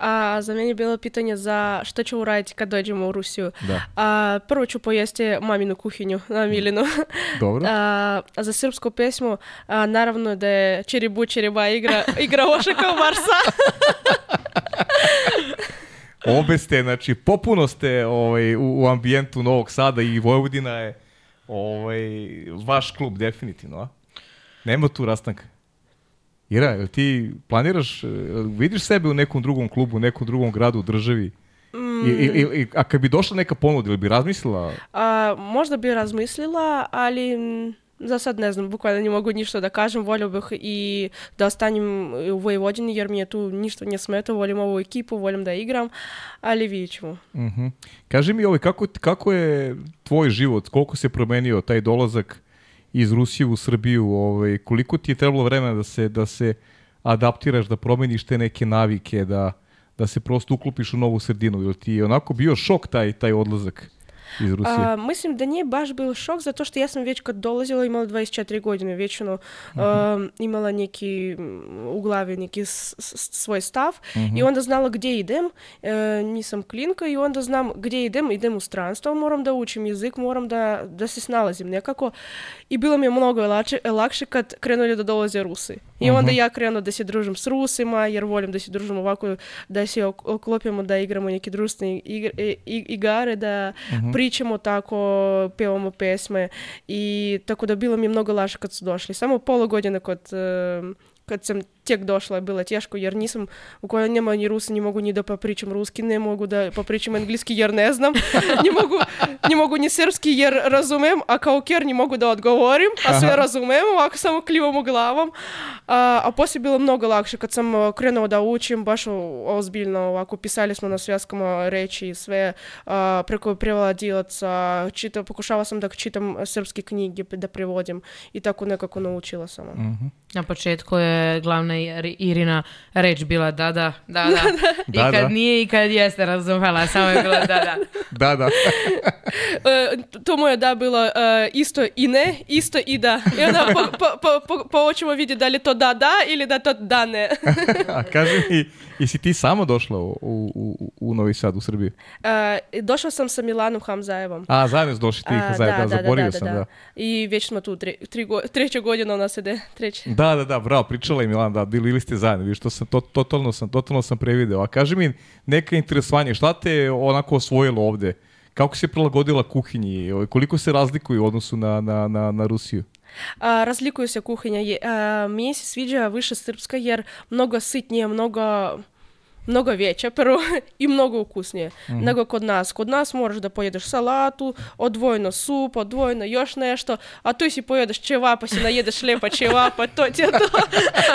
A za mene je bilo pitanje za što ću uraditi kad dođemo u Rusiju. Da. A, prvo ću pojesti maminu kuhinju na Milinu. Dobro. A, a za srpsku pesmu, a, naravno da je Čiribu Čiriba igra, igra Ošaka Marsa. Obe ste, znači, popuno ste ovaj, u, u ambijentu Novog Sada i Vojvodina je ovaj, vaš klub, definitivno, a? Nema tu rastanka. Ira, jel ti planiraš, jel vidiš sebe u nekom drugom klubu, u nekom drugom gradu, u državi? I, i, i, a kad bi došla neka ponuda, ili bi razmislila? A, možda bi razmislila, ali mm, za sad ne znam, bukvalno ne mogu ništa da kažem. Volio bih i da ostanem u Vojvodini jer mi je tu ništa ne smeta. Volim ovu ekipu, volim da igram, ali vidjet ćemo. Mhm. Kaži mi ovaj, kako, kako je tvoj život, koliko se promenio taj dolazak iz Rusije u Srbiju, ovaj, koliko ti je trebalo vremena da se, da se adaptiraš, da promeniš te neke navike, da, da se prosto uklopiš u novu sredinu, ili ti je onako bio šok taj, taj odlazak iz Rusije? A, mislim da nije baš bio šok, zato što ja sam već kad dolazila imala 24 godine, već ono, um, imala neki u glavi neki s- s- svoj stav i onda znala gdje idem, e, nisam klinka i onda znam gdje idem, idem u stranstvo, moram da učim jezik, moram da, da se snalazim nekako i bilo mi je mnogo lakše, lakše kad krenuli da dolaze Rusi. I onda ja krenu da se družim s Rusima, jer volim da se družim ovako, da se ok- oklopimo, da igramo neke društvene igre, igare, da pričamo tako, pevamo pesme i tako da bilo mi je mnogo lakše kad su došli. Samo pola godine kod, em, kad sam tek došla bilo teško jer nisam, u kojoj nema ni Rusi, ne mogu ni da popričam ruski, ne mogu da popričam engleski jer ne znam, ne mogu, ne mogu ni srpski jer razumem, a kao ker ne mogu da odgovorim, a sve razumem, ovako samo klivam glavom. A, a poslije bilo mnogo lakše kad sam a, krenula da učim, baš ozbiljno ovako pisali smo na svjetskom reči i sve a, preko prevodilaca, čita, pokušala sam da čitam srpske knjige, da prevodim i tako nekako naučila sam. Na početku je glavna Irina reč bila da, da, da, da. I Da, kad da. nije i kad jeste razumela, samo je bilo da, da. Da, da. E, to moje da bilo e, isto i ne, isto i da. I onda po, po, po, po, po očima vidi da li je to da, da ili da to da ne. A kaži mi, jesi ti samo došla u, u, u, u Novi Sad, u Srbiju? E, došla sam sa Milanom Hamzajevom. A, zajedno su došli ti A, zajedno, da, zaboravio sam, da. I već smo tu, tri, tri go, treća godina nas ide, treća. Da, da, da, bravo, pričala je Milan, da, bili ili ste zajedno, vidiš, to sam, to, totalno sam, totalno sam prevideo. A kaži mi, neka interesovanje, šta te onako osvojilo ovde? Kako se prilagodila kuhinji? Koliko se razlikuju u odnosu na, na, na, na Rusiju? Razlikuju se kuhinja. Se sviđa više srpska jer mnogo sitnije, mnogo mnogo veća prvo i mnogo ukusnije nego kod nas. Kod nas moraš da pojedeš salatu, odvojeno sup, odvojeno još nešto, a tu si pojedeš ćevapa, si najedeš lepa ćevapa, to ti je to,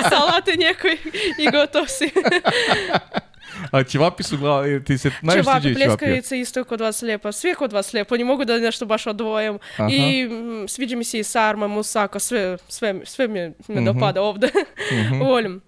salate nekoj i gotov si. A ćevapi su glava, ti se najviše Ćevapi, sviđaju ćevapi. pljeskavice isto kod vas lijepo, sve kod vas lijepo, ne mogu da nešto baš odvojim. Aha. I mm, sviđa mi se i sarma, musaka, sve, sve, sve mi me Mhm. dopada ovde. Volim.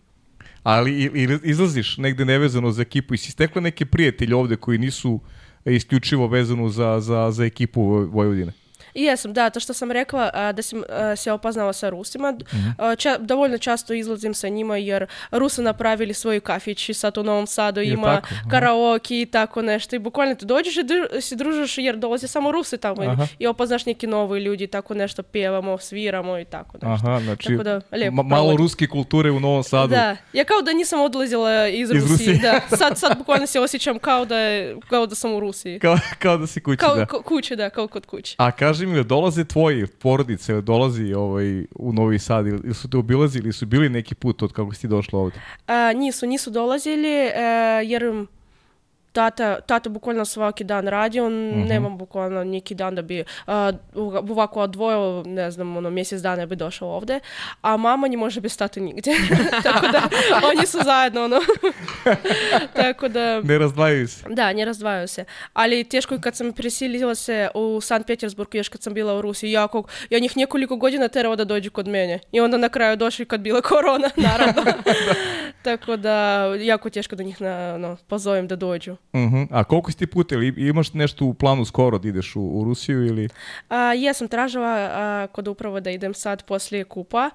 Ali i, i izlaziš negde nevezano za ekipu i si stekla neke prijatelje ovde koji nisu e, isključivo vezano za, za, za ekipu Voj- Vojvodine. Jesam, da, to što sam rekla, a, da sam a, se upoznala sa Rusima, Mhm. a, ča- dovoljno často izlazim sa njima jer Rusi napravili svoj kafić i sad u Novom Sadu Je ima tako? Karaoke i tako nešto i bukvalno ti dođeš i dru- se družiš jer dolaze samo Rusi tamo Aha. i upoznaš neki novi ljudi i tako nešto pjevamo, sviramo i tako nešto. Aha, znači Tako da, lijepo ma- malo ruske kulture u Novom Sadu. Da, ja kao da nisam odlazila iz, Iz Rusije, Rusije. da. Sad, sad bukvalno se osjećam kao da, kao da sam u Rusiji. Kao, kao da si kući, Kao da. kuće, da, kao kod kuće. A kaži jel dolaze tvoji porodice, jel dolazi ovaj, u Novi Sad ili su te obilazili, ili su bili neki put od kako si ti došla ovde? A, nisu, nisu dolazili e, jer tata, tata bukvalno svaki dan radi, on nema bukvalno neki dan da bi a, u- ovako odvojio, ne znam, ono, mjesec dana bi došao ovde, a mama ne može bez tate nigdje. Tako da oni su zajedno, ono. Tako da... Ne razdvajaju se. Da, ne razdvajaju se. Ali teško je kad sam preselila se u Sankt Petersburg, još kad sam bila u Rusiji, ja, kog, ja njih nekoliko godina terao da dođu kod mene. I onda na kraju došli kad bila korona, naravno. Tako da, jako teško da njih na, ono, pozovem da dođu. Mhm. A koliko si ti puta ili imaš nešto u planu skoro da ideš u, u Rusiju ili... A, jesam tražila a, kod upravo da idem sad poslije kupa,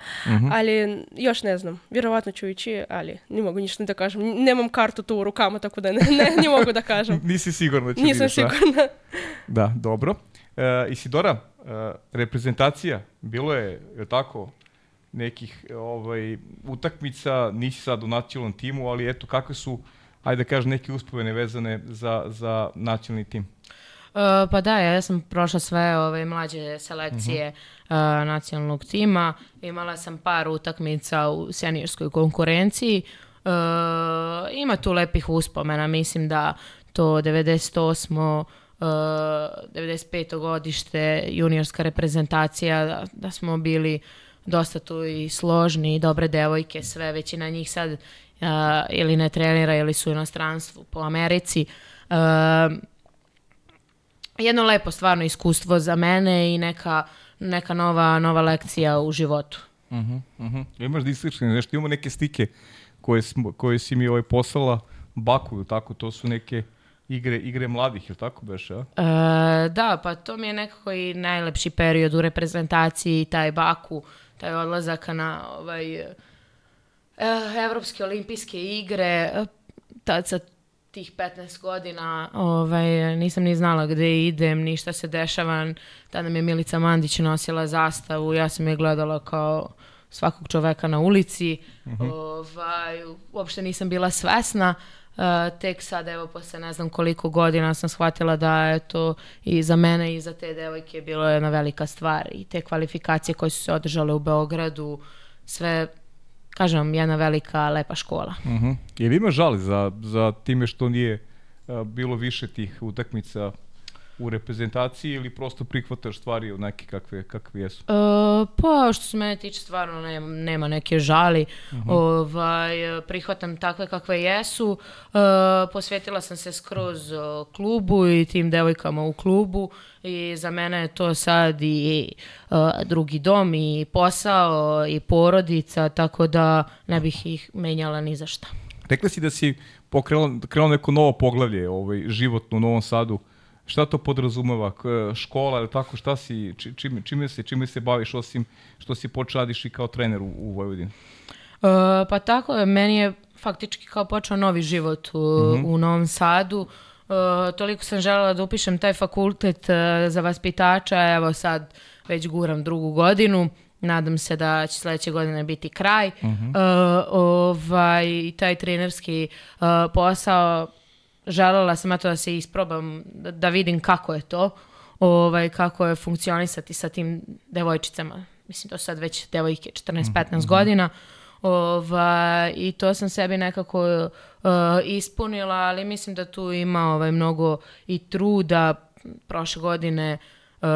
ali još ne znam. Vjerovatno ću ići, ali ne mogu ništa da kažem. Nemam kartu tu u rukama, tako da ne, ne, ne mogu da kažem. Nisi sigurna da će Nisam ideš, sigurna. Da, dobro. E, Isidora, e, reprezentacija, bilo je, je tako, nekih ovaj, utakmica, nisi sad u nacionalnom timu, ali eto, kakve su, ajde da kažem, neke uspomene vezane za, za nacionalni tim? Uh, pa da, ja sam prošla sve ove mlađe selekcije uh, nacionalnog tima. Imala sam par utakmica u senijorskoj konkurenciji. Uh, ima tu lepih uspomena, mislim da to 98. Uh, 95. godište juniorska reprezentacija, da, da smo bili dosta tu i složni, i dobre devojke, sve, većina njih sad uh, ili ne trenira ili su u inostranstvu po Americi. Uh, jedno lepo stvarno iskustvo za mene i neka, neka nova, nova lekcija u životu. Uh -huh, Imaš da islični nešto, imamo neke stike koje, smo, koje si mi ovaj poslala Baku, ili tako, to su neke igre, igre mladih, ili tako beše, a? E, da, pa to mi je nekako i najlepši period u reprezentaciji, taj Baku, taj odlazak na ovaj, Evropske olimpijske igre, e, tad sa tih 15 godina ovaj, nisam ni znala gde idem, ni šta se dešava. Tada nam je Milica Mandić nosila zastavu, ja sam je gledala kao svakog čoveka na ulici. ovaj, uopšte nisam bila svesna. Uh, tek sad, evo, posle ne znam koliko godina sam shvatila da je to i za mene i za te devojke bilo jedna velika stvar. I te kvalifikacije koje su se održale u Beogradu, sve, kažem vam, jedna velika, lepa škola. Uh -huh. Je li ima žali za, za time što nije a, bilo više tih utakmica u reprezentaciji ili prosto prihvataš stvari od neke kakve, kakve jesu? E, pa što se mene tiče stvarno nema, nema neke žali. ovaj, prihvatam takve kakve jesu. E, posvetila sam se skroz o, klubu i tim devojkama u klubu i za mene je to sad i e, drugi dom i posao i porodica, tako da ne bih ih menjala ni za šta. Rekla si da si pokrenula, krenula neko novo poglavlje, ovaj, životno u Novom Sadu. Šta to podrazumeva? Škola ili tako? Šta si, či- čime, čime, se, čime se baviš osim što si počeo radiš i kao trener u, u Vojvodini? E, pa tako meni je faktički kao počeo novi život u, u Novom Sadu. E, toliko sam želela da upišem taj fakultet e, za vaspitača, evo sad već guram drugu godinu. Nadam se da će sledeće godine biti kraj. E, ovaj, i taj trenerski e, posao, želela sam eto da se isprobam, da, da vidim kako je to, ovaj, kako je funkcionisati sa tim devojčicama. Mislim, to su sad već devojke 14-15 godina. Ovaj, I to sam sebi nekako uh, ispunila, ali mislim da tu ima ovaj, mnogo i truda. Prošle godine uh,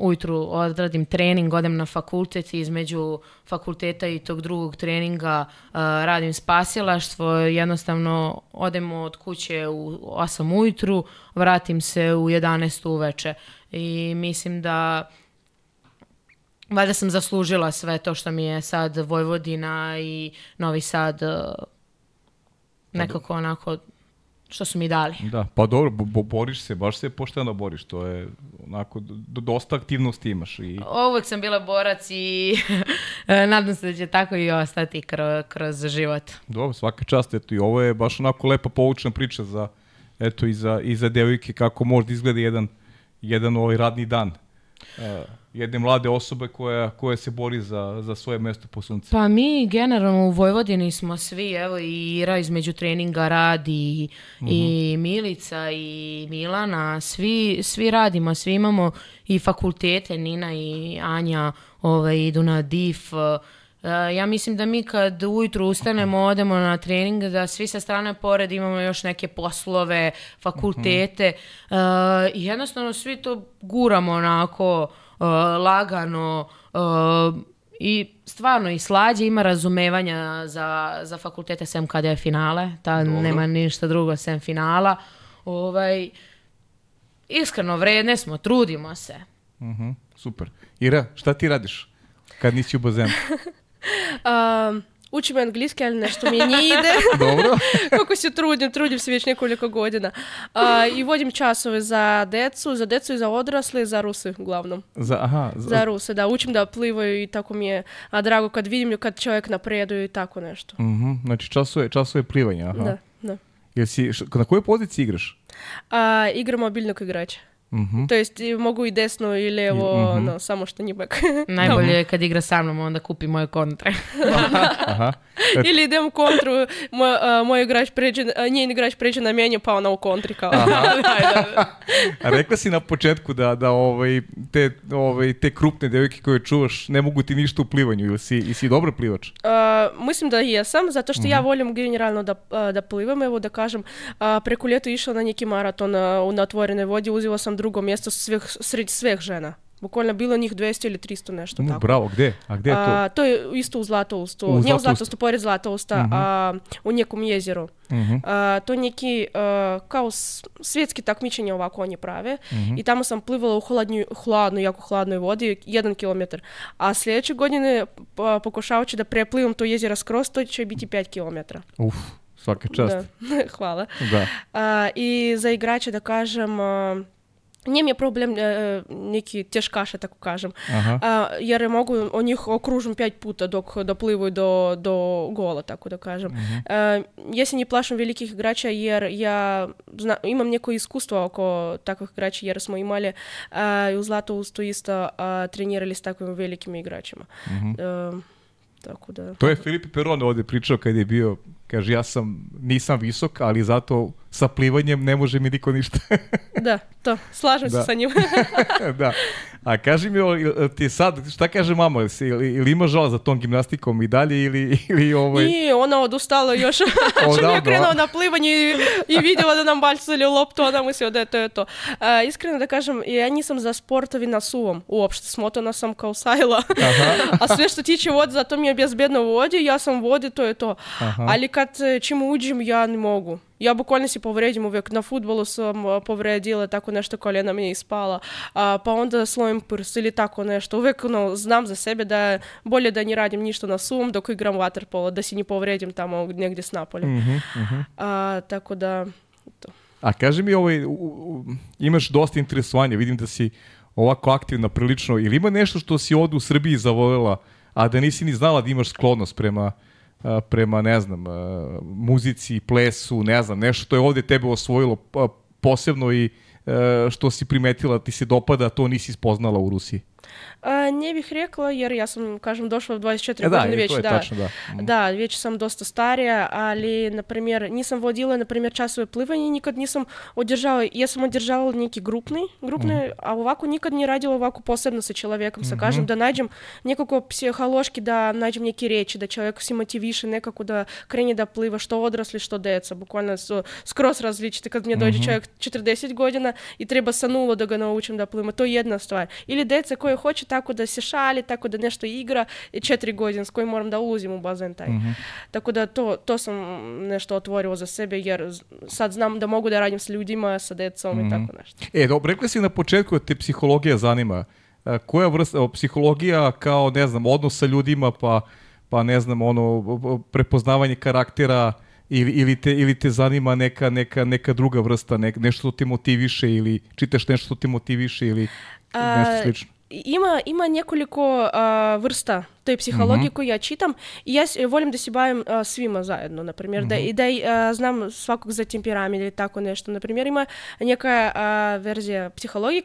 ujutru odradim trening, odem na fakultet i između fakulteta i tog drugog treninga uh, radim spasilaštvo, jednostavno odem od kuće u 8 ujutru, vratim se u 11 uveče. I mislim da valjda sam zaslužila sve to što mi je sad Vojvodina i Novi Sad uh, nekako onako što su mi dali. Da, pa dobro, bo, bo- boriš se, baš se pošteno boriš, to je onako, do, dosta aktivnosti imaš i Uvek sam bila borac i nadam se da će tako i ostati kroz, kroz život. dobro, svaka čast, eto i ovo je baš onako lepa poučna priča za, eto i za, i za devojke kako može da izgleda jedan, jedan ovaj radni dan uh, jedne mlade osobe koja, koja se bori za, za svoje mesto po suncu. Pa mi generalno u Vojvodini smo svi, evo i Ira između treninga radi i Milica i Milana, svi, svi radimo, svi imamo i fakultete, Nina i Anja ovaj, idu na DIF, Uh, ja mislim da mi kad ujutru ustanemo, odemo na trening, da svi sa strane pored imamo još neke poslove, fakultete. Uh, i jednostavno svi to guramo onako uh, lagano uh, i stvarno i slađe ima razumevanja za, za fakultete sem kada je finale, ta nema ništa drugo sem finala. Ovaj, iskreno vredne smo, trudimo se. Mhm, super. Ira, šta ti radiš kad nisi u bazenu? Um, Učim angliski, ali nešto mi nije ide. Dobro. Kako se trudim, trudim se već nekoliko godina. A, I vodim časove za decu, za decu i za odrasle za Ruse uglavnom. Za, aha, za, Za Ruse, da. Učim da plivaju i tako mi je a, drago kad vidim kad čovjek napreduje i tako nešto. Mhm, znači časove, časove plivanja, aha. Da, da. Jesi, š- na kojoj poziciji igraš? A, igram mobilnog igrača. Mhm. To jest i mogu i desno i lijevo, no, samo što nije bek. Najbolje je kad igra sa mnom, onda kupi moje kontre. Aha. Ili idem u kontru, moj, a, moj igrač pređe, a, njen igrač pređe na meni, pa ona u kontri kao. Rekla si na početku da, da ovaj, te, ovaj, te krupne devojke koje čuvaš ne mogu ti ništa u plivanju ili si, ili si dobar plivač? A, mislim da jesam, zato što ja volim generalno da, da plivam. Evo da kažem, a, preko ljeta išla na neki maraton u na otvorenoj vodi, uzela sam drugo mjesto svih, sred svih žena. Bukvalno bilo njih 200 ili 300 nešto Mm, tako. bravo, gdje? A gdje je to? A, to je isto u Zlatoustu. U Nije u Zlatoustu. Zlatoustu, pored Zlatousta, a u nekom jezeru. Mhm. A, to neki a, kao svjetski takmičenja ovako oni prave. Mhm. I tamo sam plivala u hladnju, hladnoj, jako hladnoj vodi, jedan kilometar. A sljedeće godine pokušavajući da preplivam to jezero skroz, to će biti 5 kilometara. Uf, svaka čast. Da, hvala. Da. A, I za igrače da kažem, a, nije mi je problem e, neki tako kažem. Aha. A, jer mogu o njih okružim pet puta dok doplivaju do, do gola, tako da kažem. A, ja se ne plašim velikih igrača jer ja zna, imam neko iskustvo oko takvih igrača jer smo imali i u Zlatoustu isto trenirali s takvim velikim igračima. E, tako da... To je Filip Peron ovdje pričao kad je bio, kaže ja sam, nisam visok, ali zato sa plivanjem ne može mi niko ništa. Da, to, slažem Da. se sa njim. da. A kaži mi, o, jel ti sad, šta kaže mama, ili, si- ili, ili ima žal za tom gimnastikom i dalje ili, ili ovaj... I ona odustala još, što Odavno, nije a? krenula na plivanje i, i vidjela da nam bacili loptu, ona mislila da je to je to. A, iskreno da kažem, ja nisam za sportovi na suvom uopšte, smotana sam kao sajla. A sve što tiče vode, zato mi je bezbedno u vodi, ja sam u vodi, to je to. Ali kad e, čim uđem, ja ne mogu. Ja bukvalno se povredim uvijek. Na futbolu sam povredila, tako nešto koljena mi je ispala. A, pa onda slojim prst ili tako nešto. Uvijek no, znam za sebe da je bolje da ne radim ništa na suvom dok igram waterpolo, da se ne povredim tamo negdje s napolja. A, tako da... A kaži mi, ovaj, u- u- imaš dosta interesovanja, vidim da si ovako aktivna prilično, ili ima nešto što si ovdje u Srbiji zavoljela, a da nisi ni znala da imaš sklonost prema, prema ne znam, muzici, plesu, ne znam, nešto što je ovdje tebe osvojilo posebno i što si primetila, ti se dopada, to nisi spoznala u Rusiji. Bih rekla, jer ja sam, kažem, došla u 24 E da, godine i već, to je da. tačno, da. Mhm. Da, već sam dosta starija, ali, na primjer, nisam vodila, na primjer, časove plivanja i nikad nisam održala, ja sam održavala neki grupni, grupne, Mhm. a ovako nikad nije radila ovako posebno sa čovjekom, sa kažem, da nađem nekako psihološki, da nađem neki riječi, da čovjek se motiviše nekako da krene da pliva, što odrasli, što deca, bukvalno su skroz različite. Kad mi dođe čovjek 40 godina i treba sa nula da ga naučim da pliva, to je jedna stvar. Ili deca koje hoće tako da se šali, tako da nešto igra, četiri godine s kojim moram da ulazim u bazen taj. Tako da to, to sam nešto otvorila za sebe jer sad znam da mogu da radim s ljudima, sa decom i tako nešto. E, dobro, rekla si na početku da te psihologija zanima. E, koja vrsta, psihologija kao, ne znam, odnos sa ljudima, pa, pa ne znam, ono, prepoznavanje karaktera, ili, ili, te, ili te zanima neka, neka, neka druga vrsta, nek, nešto što te motiviše, ili čitaš nešto što te motiviše, ili nešto slično. Ima, ima nekoliko a, vrsta toj psihologije koju ja čitam i ja s- volim da se bavim a, svima zajedno, na primjer, da, i da i, a, znam svakog za temperament ili tako nešto. Na primjer, ima neka a, verzija psihologije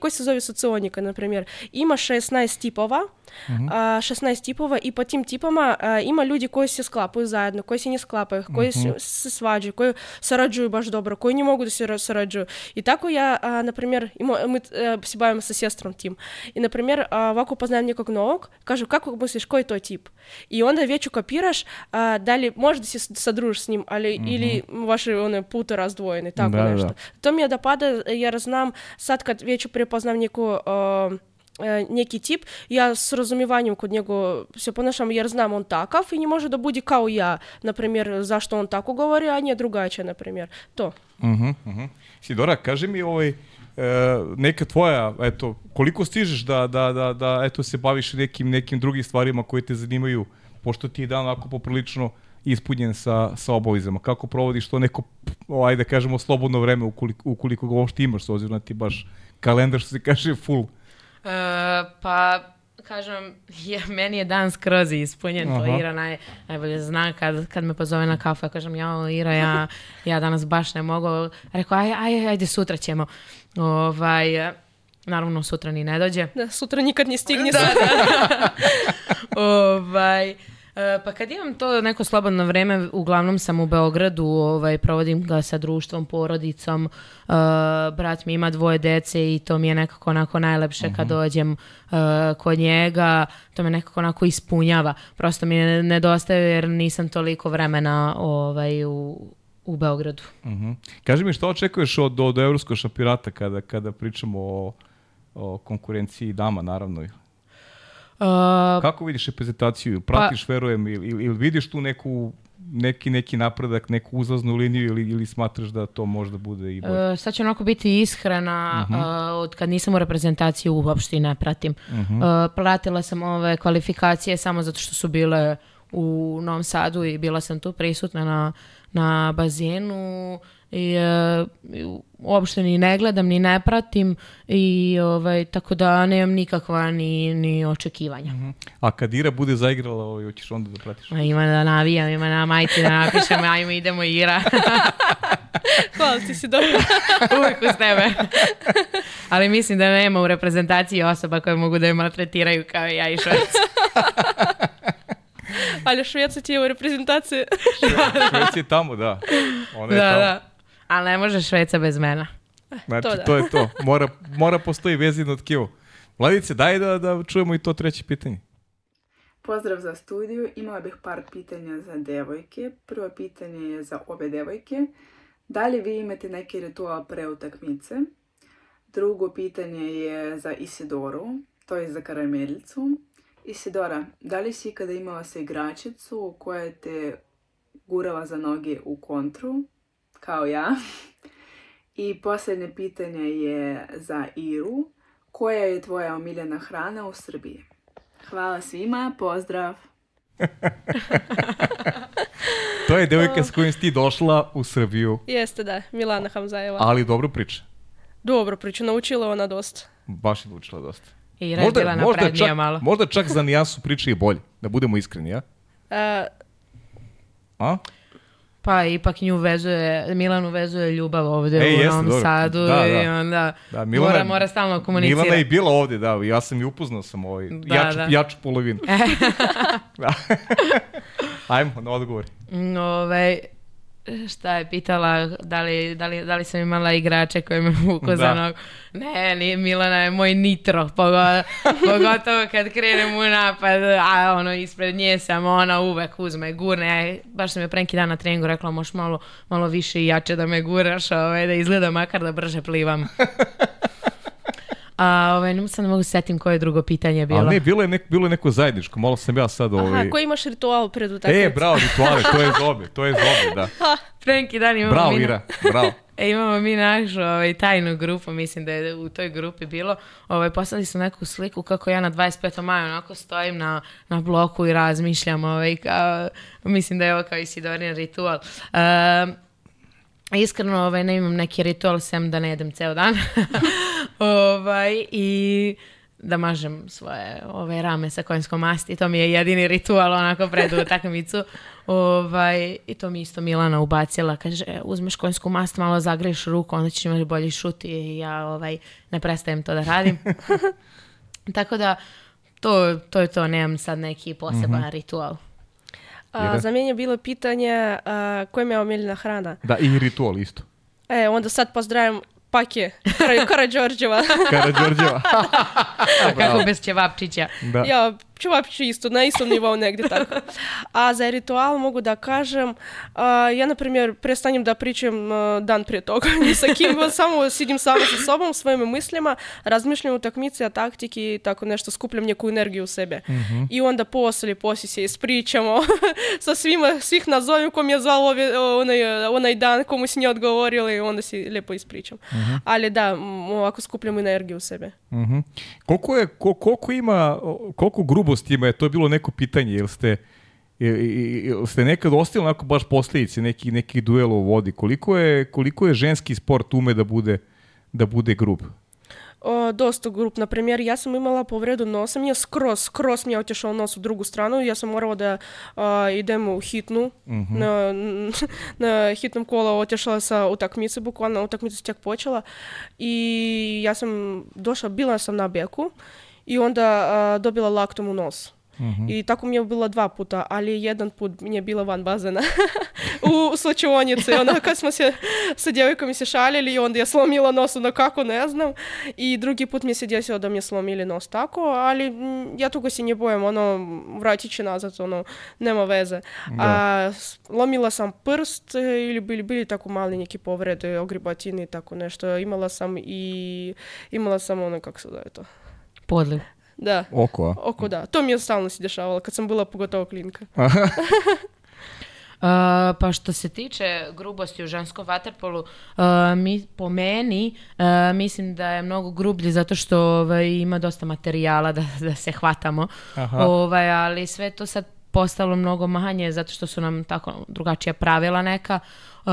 koja se zove socionika, na primjer. Ima 16 tipova, a, 16 tipova i po tim tipama a, ima ljudi koji se sklapaju zajedno, koji se ne sklapaju, koji se, se svađaju, koji sarađuju baš dobro, koji ne mogu da se ra- sarađuju. I tako ja, a, na primjer, ima, mi e, se bavimo sa sestrom tim. I, na primjer, a, ovako poznajem nekog novog, kažu, kako misliš, koji je to tip? I onda već ukapiraš a, da li možeš da se s- sadružiš s njim, ali neki tip, ja s razumivanjem kod njega se ponašam jer znam on takav i ne može da bude kao ja, na primjer, zašto on tako govori, a nije drugačije, na primjer. To. Mhm, mhm. Sidora, kaži mi ovaj, e, neka tvoja, eto, koliko stižeš da, da, da, da eto, se baviš nekim, nekim drugim stvarima koje te zanimaju pošto ti je dan onako poprilično ispunjen sa, sa obavezama. Kako provodiš to neko, ajde kažemo, slobodno vreme ukoliko, ukoliko ga uopšte imaš, s obzirom da ti baš kalendar, što se kaže, full. E, pa, kažem, je, meni je dan skroz ispunjen, to Aha. Ira naj, najbolje zna kad, kad me pozove na kafu, ja kažem, ja, Ira, ja, ja danas baš ne mogu, rekao, aj, aj, ajde, sutra ćemo. Ovaj, naravno, sutra ni ne dođe. Da, sutra nikad ne stigne. ovaj, e, pa kad imam to neko slobodno vreme, uglavnom sam u Beogradu, ovaj, provodim ga sa društvom, porodicom, e, brat mi ima dvoje dece i to mi je nekako onako najlepše kad dođem e, kod njega, to me nekako onako ispunjava. Prosto mi ne- nedostaje jer nisam toliko vremena ovaj, u, u Beogradu. Mhm. Kaži mi što očekuješ od, od evropskog šampionata kada, kada pričamo o, o konkurenciji dama, naravno. E, Kako vidiš reprezentaciju? Pratiš, verujem, ili, ili, vidiš tu neku, neki, neki napredak, neku uzlaznu liniju ili, ili smatraš da to možda bude i bolje? E, sad ću onako biti ishrana, Mhm. e, od kad nisam u reprezentaciji uopšte i ne pratim. Mhm. E, pratila sam ove kvalifikacije samo zato što su bile u Novom Sadu i bila sam tu prisutna na, na bazenu i e, i uopšte ni ne gledam ni ne pratim i ovaj, tako da nemam nikakva ni, ni očekivanja. A kad Ira bude zaigrala, ovaj, hoćeš onda da pratiš? Ma Ima da navijam, ima na majci da napišem, ajmo idemo Ira. Hvala ti si dobro. Uvijek uz tebe. Ali mislim da nema u reprezentaciji osoba koje mogu da je maltretiraju kao ja i Švec. Ali Šveca ti je u reprezentaciji. Švec je tamo, da. Ona je Da, tamo. da. Ali ne može Šveca bez mene. Znači, to, To da. je to. Mora, mora postoji vezina od kivu. Vladice, daj da, da čujemo i to treće pitanje. Pozdrav za studiju. Imala bih par pitanja za devojke. Prvo pitanje je za obe devojke. Da li vi imate neki ritual pre utakmice? Drugo pitanje je za Isidoru, to je za karamelicu. Isidora, da li si ikada imala sa igračicu koja te gurala za noge u kontru, kao ja? I posljednje pitanje je za Iru. Koja je tvoja omiljena hrana u Srbiji? Hvala svima, pozdrav! To je devojka s kojim si ti došla u Srbiju, Jeste, da. Milana Hamzajeva. ali dobro priča. Dobro priču, naučila ona dosta. Baš je naučila dosta. Ira je bila naprednija čak, malo. možda čak za nijansu priče i bolje, da budemo iskreni, ja? A, A? Pa ipak nju vezuje, Milanu vezuje ljubav ovdje Ej, u jeste, Novom dobro. Sadu Da, i da. onda Da, mora, mora stalno komunicirati. Milana je bila ovdje, da, ja sam i upoznao sam ovaj, Da, jaču, da. jaču polovinu. da. Ajmo, na odgovor. Mm, Ovaj, šta je pitala, da li, da li, da li sam imala igrače koje me vuku za Da. nogu. Ne, ni, Milana je moj nitro, pogo- pogotovo kad krenem u napad, a ono ispred nje sam, ona uvek uzme, gurne. Baš sam je pre neki dan na treningu rekla, možeš malo, malo više i jače da me guraš, ovaj, da izgleda makar da brže plivam. A ovaj, ne sad ne mogu se setim koje je drugo pitanje bilo. Ali ne, bilo je, nek, bilo je neko zajedničko, malo sam ja sad ovaj... aha, koji imaš ritual pred utakmicu? E, bravo, rituale, to je zobe, to je zobe, da. Pre neki dan imamo Bravo, mi- Ira, bravo. E, imamo mi našu ovaj, tajnu grupu, mislim da je u toj grupi bilo. Ovaj, poslali su neku sliku kako ja na 25. maju onako stojim na, na bloku i razmišljam. Ovaj, kao, mislim da je ovo kao Isidorin ritual. Um, Iskreno ovaj, ne imam neki ritual sem da ne jedem ceo dan. ovaj, I da mažem svoje ove rame sa konjskom masti. To mi je jedini ritual onako pred utakmicu. Ovaj, I to mi isto Milana ubacila. Kaže, "E, uzmeš konjsku mast, malo zagreješ ruku, onda ćeš imati bolji šut i ja ovaj, ne prestajem to da radim. Tako da, to, to je to, nemam sad neki poseban ritual. A, za mene je bilo pitanje a, koja mi je omiljena hrana. Da, i ritual isto. E, onda sad pozdravim Pake Kara- Karađorđeva. Karađorđeva. Kako bez ćevapčića. da. Ja, čuvapću isto, na istom nivou negdje tako. A za ritual mogu da kažem, a, ja, na primjer, prestanem da pričam a, dan prije toga, ni sa kim, samo sidim sama sa sobom, svojim mislima, razmišljam o utakmici, a taktiki i tako nešto, skupljam neku energiju u sebe. I onda poslije, poslije se ispričamo sa svima, svih nazovem kom je zvao ove- onaj, onaj dan, komu si nije odgovorili, onda si lijepo ispričam. Ali da, ovako skupljam energiju u sebe. Mhm. Koliko, je, ko- koliko ima, o, koliko ima, je to bilo neko pitanje, jel ste, I, i, i, ste nekad ostali onako baš posljedice, neki, neki duel u vodi. Koliko je, koliko je ženski sport ume da bude, da bude grub? O, dosta grup. Na primjer, ja sam imala povredu nosa, mi je skroz, skroz mi je otišao nos u drugu stranu. Ja sam morala da a, idem u hitnu. Mhm. Na, na hitnom kola otišla sa utakmice, bukvalno utakmica se tek počela. I ja sam došla, bila sam na beku i onda a, dobila laktom u nos. I tako mi je bilo dva puta, ali jedan put mi je bila van bazena u slučionici. Onda kad smo se sa djevojkom se šalili i onda je slomila nos, ono kako ne znam. I drugi put mi se desilo da mi je slomili nos tako, ali ja toga se ne bojem, ono, vratit će nazad, ono, nema veze. A, lomila sam prst ili bili, bili tako mali neki povrede, ogribatini i tako nešto. Imala sam i, imala sam ono, kako se zove to. Podliv. Da. Oko, a? Oko da. To mi je stalno se dešavalo kad sam bila pogotovo klinka. Uh, pa što se tiče grubosti u ženskom vaterpolu, uh, mi, po meni uh, mislim da je mnogo grublji zato što ovaj, ima dosta materijala da, da se hvatamo, Aha. ovaj, ali sve to sad postalo mnogo manje zato što su nam tako drugačija pravila neka. Uh,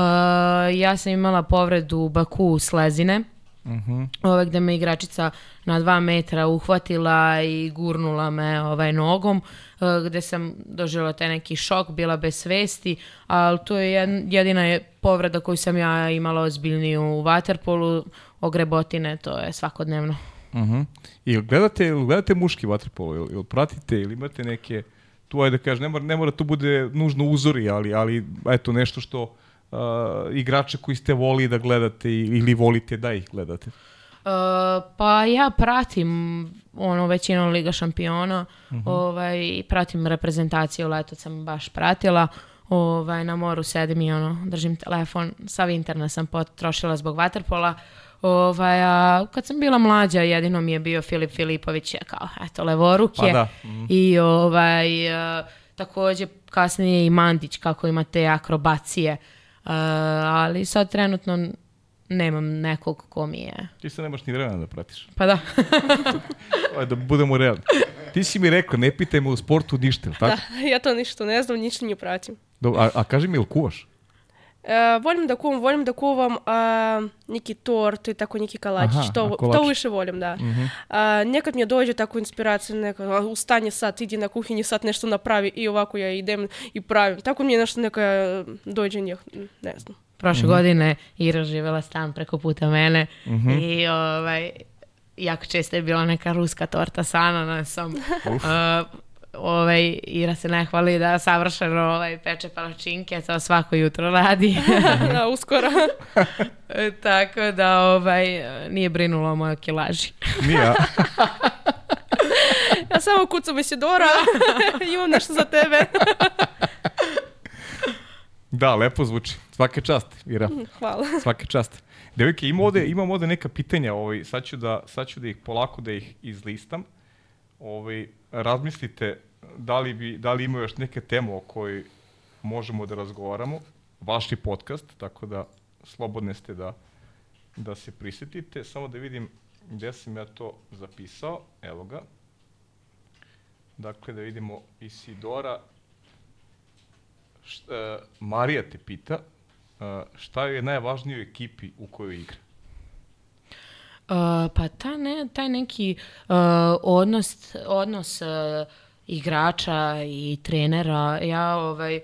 ja sam imala povredu u baku slezine, Mhm. ovaj, gde me igračica na dva metra uhvatila i gurnula me ovaj, nogom, eh, gde sam doživjela taj neki šok, bila bez svesti, ali to je jed- jedina je povreda koju sam ja imala ozbiljniju u vaterpolu, ogrebotine, to je svakodnevno. Mhm. I gledate, gledate muški vaterpolo, ili, ili pratite, ili imate neke, tu ajde da kažem, ne mora, ne mora to bude nužno uzori, ali, ali eto nešto što uh, igrače koji ste voli da gledate ili volite da ih gledate. Uh, pa ja pratim ono većinu Liga šampiona, ovaj, i pratim reprezentaciju, leto sam baš pratila, ovaj, na moru sedim i ono, držim telefon, sav internet sam potrošila zbog vaterpola, ovaj, a kad sam bila mlađa jedino mi je bio Filip Filipović, je kao, eto, levoruke, Pa da. i ovaj, uh, također kasnije i Mandić kako ima te akrobacije, Uh, ali sad trenutno nemam nekog ko mi je Ti se nemaš ni vremena da pratiš. pa da. Ajde, da budemo realni. Ti si mi rekao, ne pitaj me u sportu ništa, jel tako? ja to ništa ne znam, ništa ne pratim. Dobro, a, a kaži mi, jel kuvaš? Volim da kuvam, volim da kuvam a, neki tort i tako neki kolačić. Aha, a to, kolačić. to više volim, da. A, nekad mi dođe tako inspiracija, neka, ustani sad, idi na kuhinji, sad nešto napravi i ovako ja idem i pravim. Tako mi je nešto neka dođe, njeh, ne znam. Prošle godine Ira živjela stan preko puta mene i ovaj, jako često je bila neka ruska torta sa ananasom. Uh, ovaj, Ira se ne hvali da savršeno ovaj, peče palačinke, to svako jutro radi. da, uskoro. E, Tako da ovaj, nije brinulo o mojoj kilaži. Nije, ja samo kucam Isidora, imam nešto za tebe. Da, lepo zvuči. Svaka čast, Ira. Hvala. Svaka čast. Devojke, ima ovde, imam ovde neka pitanja, ovaj, sad, ću da, sad ću da ih polako da ih izlistam. Ovaj, razmislite da li, bi, da li ima još neke teme o kojoj možemo da razgovaramo. Vaš je podcast, tako da slobodne ste da, da se prisetite. Samo da vidim gde sam ja to zapisao. Evo ga. Dakle, da vidimo Isidora. Št, e, Marija te pita e, šta je najvažnije u ekipi u kojoj igra? Uh, pa ta ne, taj neki uh, odnos, odnos uh, igrača i trenera, ja ovaj,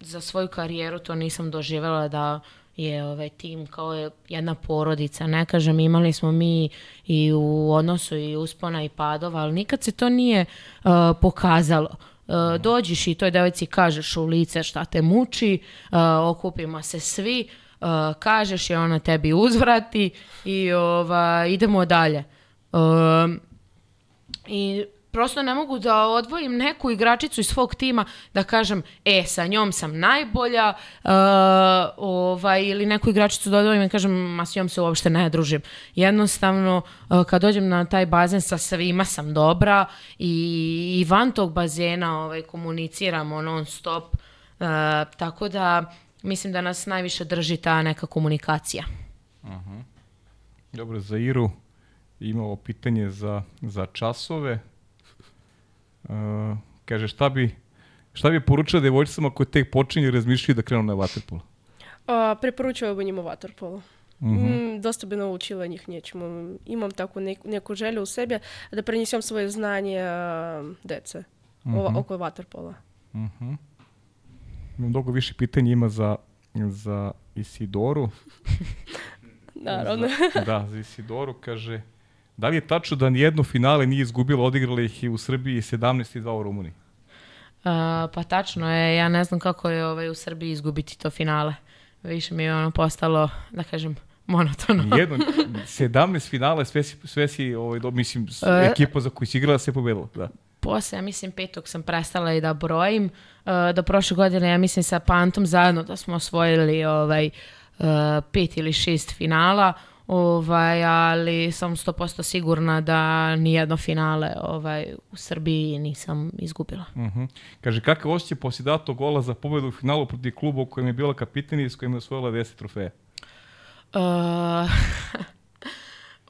za svoju karijeru to nisam doživjela da je ovaj tim kao je jedna porodica. Ne kažem, imali smo mi i u odnosu i uspona i padova, ali nikad se to nije uh, pokazalo. Uh, dođeš i toj devojci kažeš u lice šta te muči, uh, okupimo se svi, uh, kažeš i ona tebi uzvrati i ova, idemo dalje. Um, I prosto ne mogu da odvojim neku igračicu iz svog tima da kažem, e, sa njom sam najbolja, uh, ovaj, ili neku igračicu da odvojim i kažem, ma s njom se uopšte ne družim. Jednostavno, uh, kad dođem na taj bazen sa svima sam dobra i, i van tog bazena ovaj, komuniciramo non stop, uh, tako da mislim da nas najviše drži ta neka komunikacija. Dobro, za Iru imamo pitanje za, za časove. Uh, kaže, šta bi, Šta bi poručila devojčicama koje tek počinju i razmišljaju da krenu na vaterpolo? A, preporučila bi njima vaterpolo. Mhm. М, Доста би научила njih nječemu. Imam takvu nek- neku želju u sebi da prenesem svoje znanje a, dece ova- oko vaterpola. Mhm. Mnogo više pitanja ima za, za Isidoru. Naravno. Za, da, za Isidoru kaže, da li je tačno da nijedno finale nije izgubila, odigrala ih i u Srbiji 17 i 2 u Rumuniji? A, pa tačno je, ja ne znam kako je ovaj, u Srbiji izgubiti to finale. Više mi je ono postalo, da kažem, monotono. Nijedno, 17 finala, sve si, sve si ovaj, do, mislim, E. ekipa za koju si igrala se pobedila. Da. Posle, ja mislim, petog sam prestala i da brojim. Uh, do prošle godine, ja mislim, sa Pantom zajedno da smo osvojili ovaj, uh, pet ili šest finala, ovaj, ali sam 100% sigurna da nijedno finale ovaj, u Srbiji nisam izgubila. Mhm. Kaže, kakav osjećaj poslije datog gola za pobedu u finalu protiv kluba u kojem je bila kapitani i s kojim je osvojila 10 trofeja? Uh,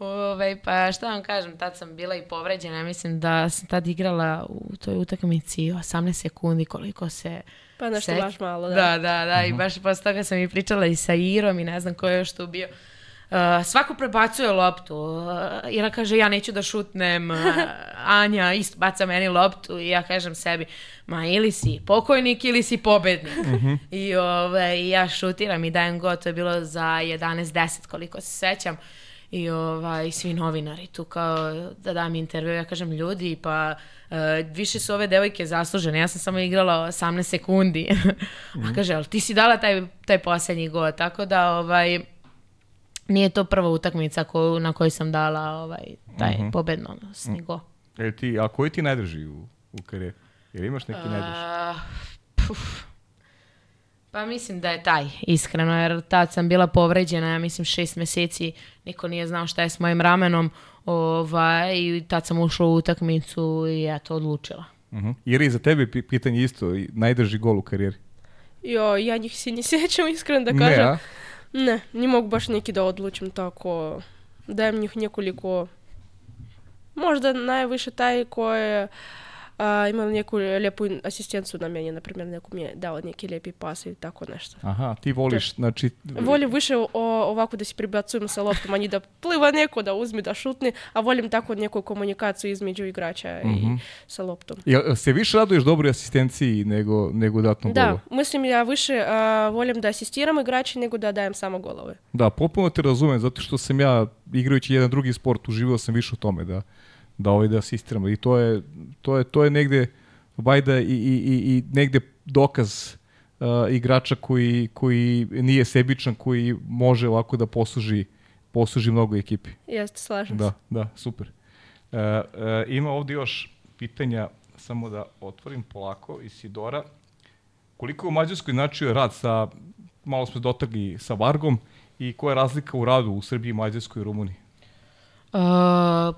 ovaj, pa šta vam kažem, tad sam bila i povređena, mislim da sam tad igrala u toj utakmici 18 sekundi koliko se Pa nešto Sek- baš malo, da. Da, da, da, i baš posle toga sam i pričala i sa Irom i ne znam ko je još tu bio. Uh, svako prebacuje loptu. Uh, Ira kaže ja neću da šutnem, uh, Anja isto baca meni loptu i ja kažem sebi ma ili si pokojnik ili si pobednik. I ovaj, ja šutiram i dajem go, to je bilo za 11-10 koliko se sećam. I ovaj, svi novinari tu kao da dam intervju, ja kažem ljudi, pa uh, više su ove devojke zaslužene, ja sam samo igrala 18 sekundi. A kaže, ali ti si dala taj, taj posljednji go, tako da ovaj, nije to prva utakmica koju, na kojoj sam dala ovaj, taj pobednosni go. E, ti, a koji ti najdrži u, u karijeri? Jer imaš neki najdrži? A, puf. Pa mislim da je taj, iskreno, jer tad sam bila povređena, ja mislim šest meseci, niko nije znao šta je s mojim ramenom, ovaj, i tad sam ušla u utakmicu i eto, odlučila. Uh Jer i za tebe pi- pitanje isto, najdrži gol u karijeri. Jo, ja njih se ne sjećam, iskreno da Ne, kažem. a? Ne, не mogu baš neki da odlučim tako. Dajem njih nekoliko... Možda najviše taj koji a, imao neku lijepu asistenciju na meni, na primjer, neku mi je dao neki lijepi pas ili tako nešto. Aha, ti voliš, znači... Volim više o, ovako da se prebacujem sa loptom, a da pliva neko, da uzme, da šutne, a volim tako neku komunikaciju između igrača i sa loptom. Jel se više raduješ dobroj asistenciji nego, nego datnom Da, golu? mislim ja više a, volim da asistiram igrače nego da dajem samo golove. Da, potpuno te razumem, zato što sam ja, igrajući jedan drugi sport, uživao sam više u tome da, da ovaj da asistiram. I to je, to je, to je negde, vajda, i, i, i, i negde dokaz uh, igrača koji, koji nije sebičan, koji može ovako da posluži, posluži mnogo ekipi. Jeste, slažem se. Da, da, super. E, e, ima ovdje još pitanja, samo da otvorim polako, Isidora. Koliko je u Mađarskoj značio rad sa, malo smo dotakli sa Vargom, i koja je razlika u radu u Srbiji, Mađarskoj i Rumuniji? Uh,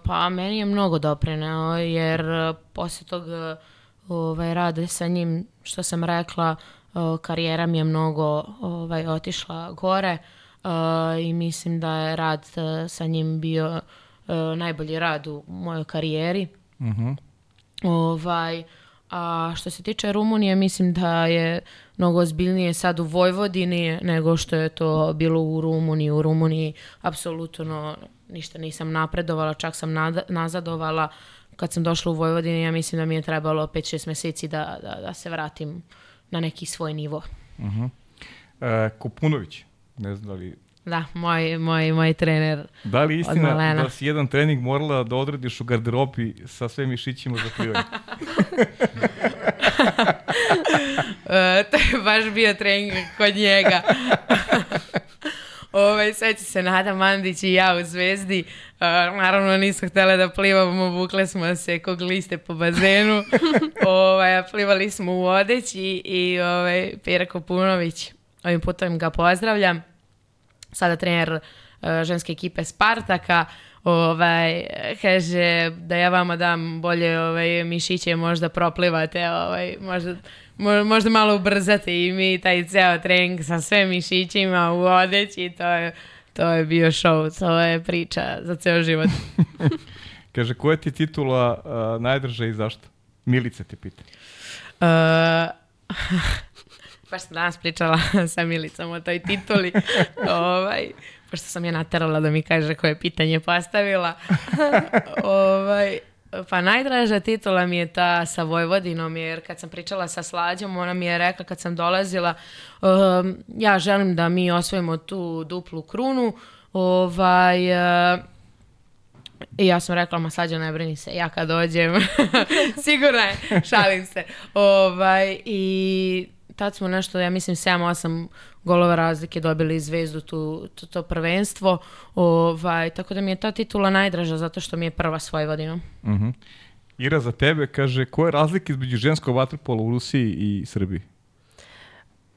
pa meni je mnogo doprineo jer uh, poslije tog uh, ovaj, rada sa njim, što sam rekla, uh, karijera mi je mnogo ovaj, otišla gore uh, i mislim da je rad sa njim bio uh, najbolji rad u mojoj karijeri. Mhm. Ovaj, a što se tiče Rumunije, mislim da je mnogo ozbiljnije sad u Vojvodini nego što je to bilo u Rumuniji. U Rumuniji apsolutno ništa nisam napredovala, čak sam nada- nazadovala. Kad sam došla u Vojvodini, ja mislim da mi je trebalo 5-6 meseci da, da, da se vratim na neki svoj nivo. E, Kopunović, ne znam da li... Da, moj, moj, moj trener. Da li istina da si jedan trening morala da odradiš u garderobi sa sve mišićima za plivanje? E, to je baš bio trening kod njega. Ovaj, sveća se Nada Mandić i ja u Zvezdi. E, naravno nisu htjele da plivamo, vukle smo se kog liste po bazenu. ovaj, a plivali smo u odeći i ovaj, Pera Kopunović, ovim putem ga pozdravljam. Sada trener e, ženske ekipe Spartaka. Ovaj, kaže da ja vama dam bolje ovaj, mišiće, možda proplivate, ovaj, možda, mo- možda malo ubrzate i mi taj ceo trening sa sve mišićima u odeći, to je, to je bio show, to je priča za ceo život. Kaže, koja ti titula uh, najdrža i zašto? Milica te pita. baš sam danas pričala sa Milicom o toj tituli. ovaj, pošto sam je naterala da mi kaže koje pitanje postavila. ovaj, pa najdraža titula mi je ta sa Vojvodinom, jer kad sam pričala sa Slađom, ona mi je rekla kad sam dolazila, um, ja želim da mi osvojimo tu duplu krunu, ovaj, uh, i ja sam rekla, ma Slađa ne brini se, ja kad dođem, sigurno je, šalim se. Ovaj, I tad smo nešto, ja mislim, 7-8 golova razlike dobili zvezdu tu, to, to prvenstvo. Ovaj, tako da mi je ta titula najdraža zato što mi je prva s Vojvodinom. Uh -huh. Ira za tebe kaže, koja je razlika između ženskog vaterpola u Rusiji i Srbiji?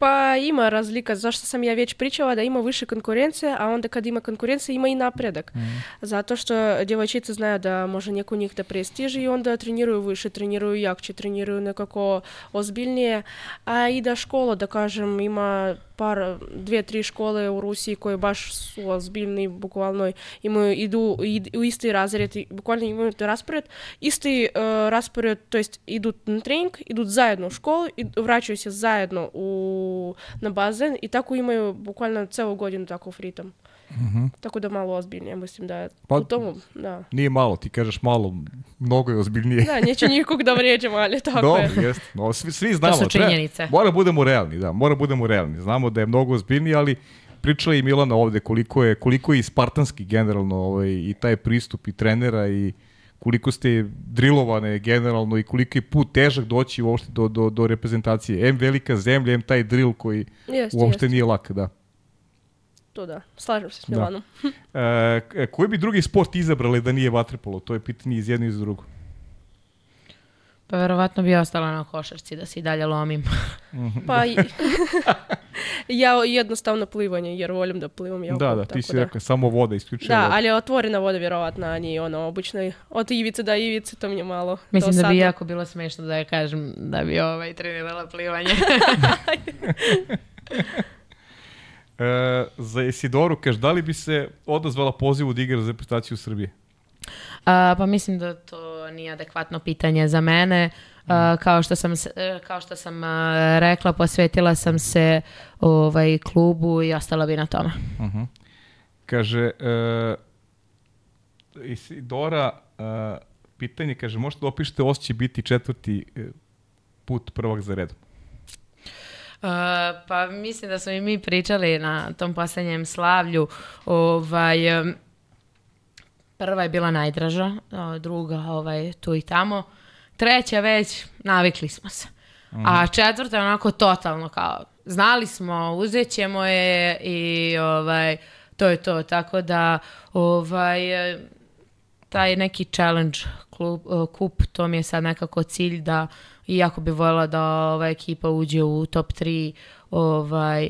Pa ima razlika, zašto sam ja već pričala da ima više konkurencije, a onda kad ima konkurencije ima i napredak. Mm. Zato što djevojčice znaju da može neko njih da prestiži i onda treniraju više, treniraju jakče, treniraju nekako ozbiljnije, a i da škola, da kažem, ima par, dvije, tri škole u Rusiji koje baš su ozbiljni, bukvalno imaju, idu id, u isti razred, bukvalno imaju raspored, isti uh, raspored, to jest idu na trening, idu zajedno u školu i vraćaju se zajedno u, na bazen i tako imaju bukvalno celu godinu tako ritam. Mm -hmm. Tako da malo ozbiljnije, mislim da je pa, u tomu, da. Nije malo, ti kažeš malo, mnogo je ozbiljnije. Da, neću nikog da vrijeđam, ali tako Dobro, je. Dobro, jeste. No, svi, svi znamo. To su činjenice. Treba, mora budemo realni, da, mora budemo realni. Znamo da je mnogo ozbiljnije, ali pričala i Milana ovde koliko je, koliko je i spartanski generalno ovaj, i taj pristup i trenera i koliko ste drilovane generalno i koliko je put težak doći uopšte do, do, do reprezentacije. M velika zemlja, M taj drill koji jest, uopšte jest. nije lak, da to da, slažem se s da. Milanom. Da. e, koji bi drugi sport izabrali da nije vaterpolo? To je pitanje iz jedno i iz drugog. Pa verovatno bi ostala na košarci da se i dalje lomim. pa i, ja jednostavno plivanje, jer volim da plivam jako. Da, da, ti si da. rekao, samo voda isključivo. Da, ali otvorena voda vjerovatno, a nije ono obično od ivice do ivice, to mi je malo Mislim da bi jako bilo smešno da ja kažem da bi ovaj trenirala plivanje. E, za Esidoru, kaš, da li bi se odazvala pozivu da igra za reprezentaciju Srbije? A, pa mislim da to nije adekvatno pitanje za mene. A, kao što sam, e, kao što sam a, rekla, posvetila sam se ovaj, klubu i ostala bi na tome. Uh -huh. Kaže, uh, Isidora, uh, pitanje, kaže, možete da opišete osjećaj biti četvrti put prvak za redom? Uh, pa mislim da smo i mi pričali na tom poslednjem slavlju. Ovaj, um, prva je bila najdraža, druga ovaj, tu i tamo. Treća već, navikli smo se. Mm. A četvrta je onako totalno kao, znali smo, uzet ćemo je i ovaj, to je to. Tako da, ovaj, taj neki challenge klub, kup, to mi je sad nekako cilj da iako bi voljela da ova ekipa uđe u top 3 ovaj,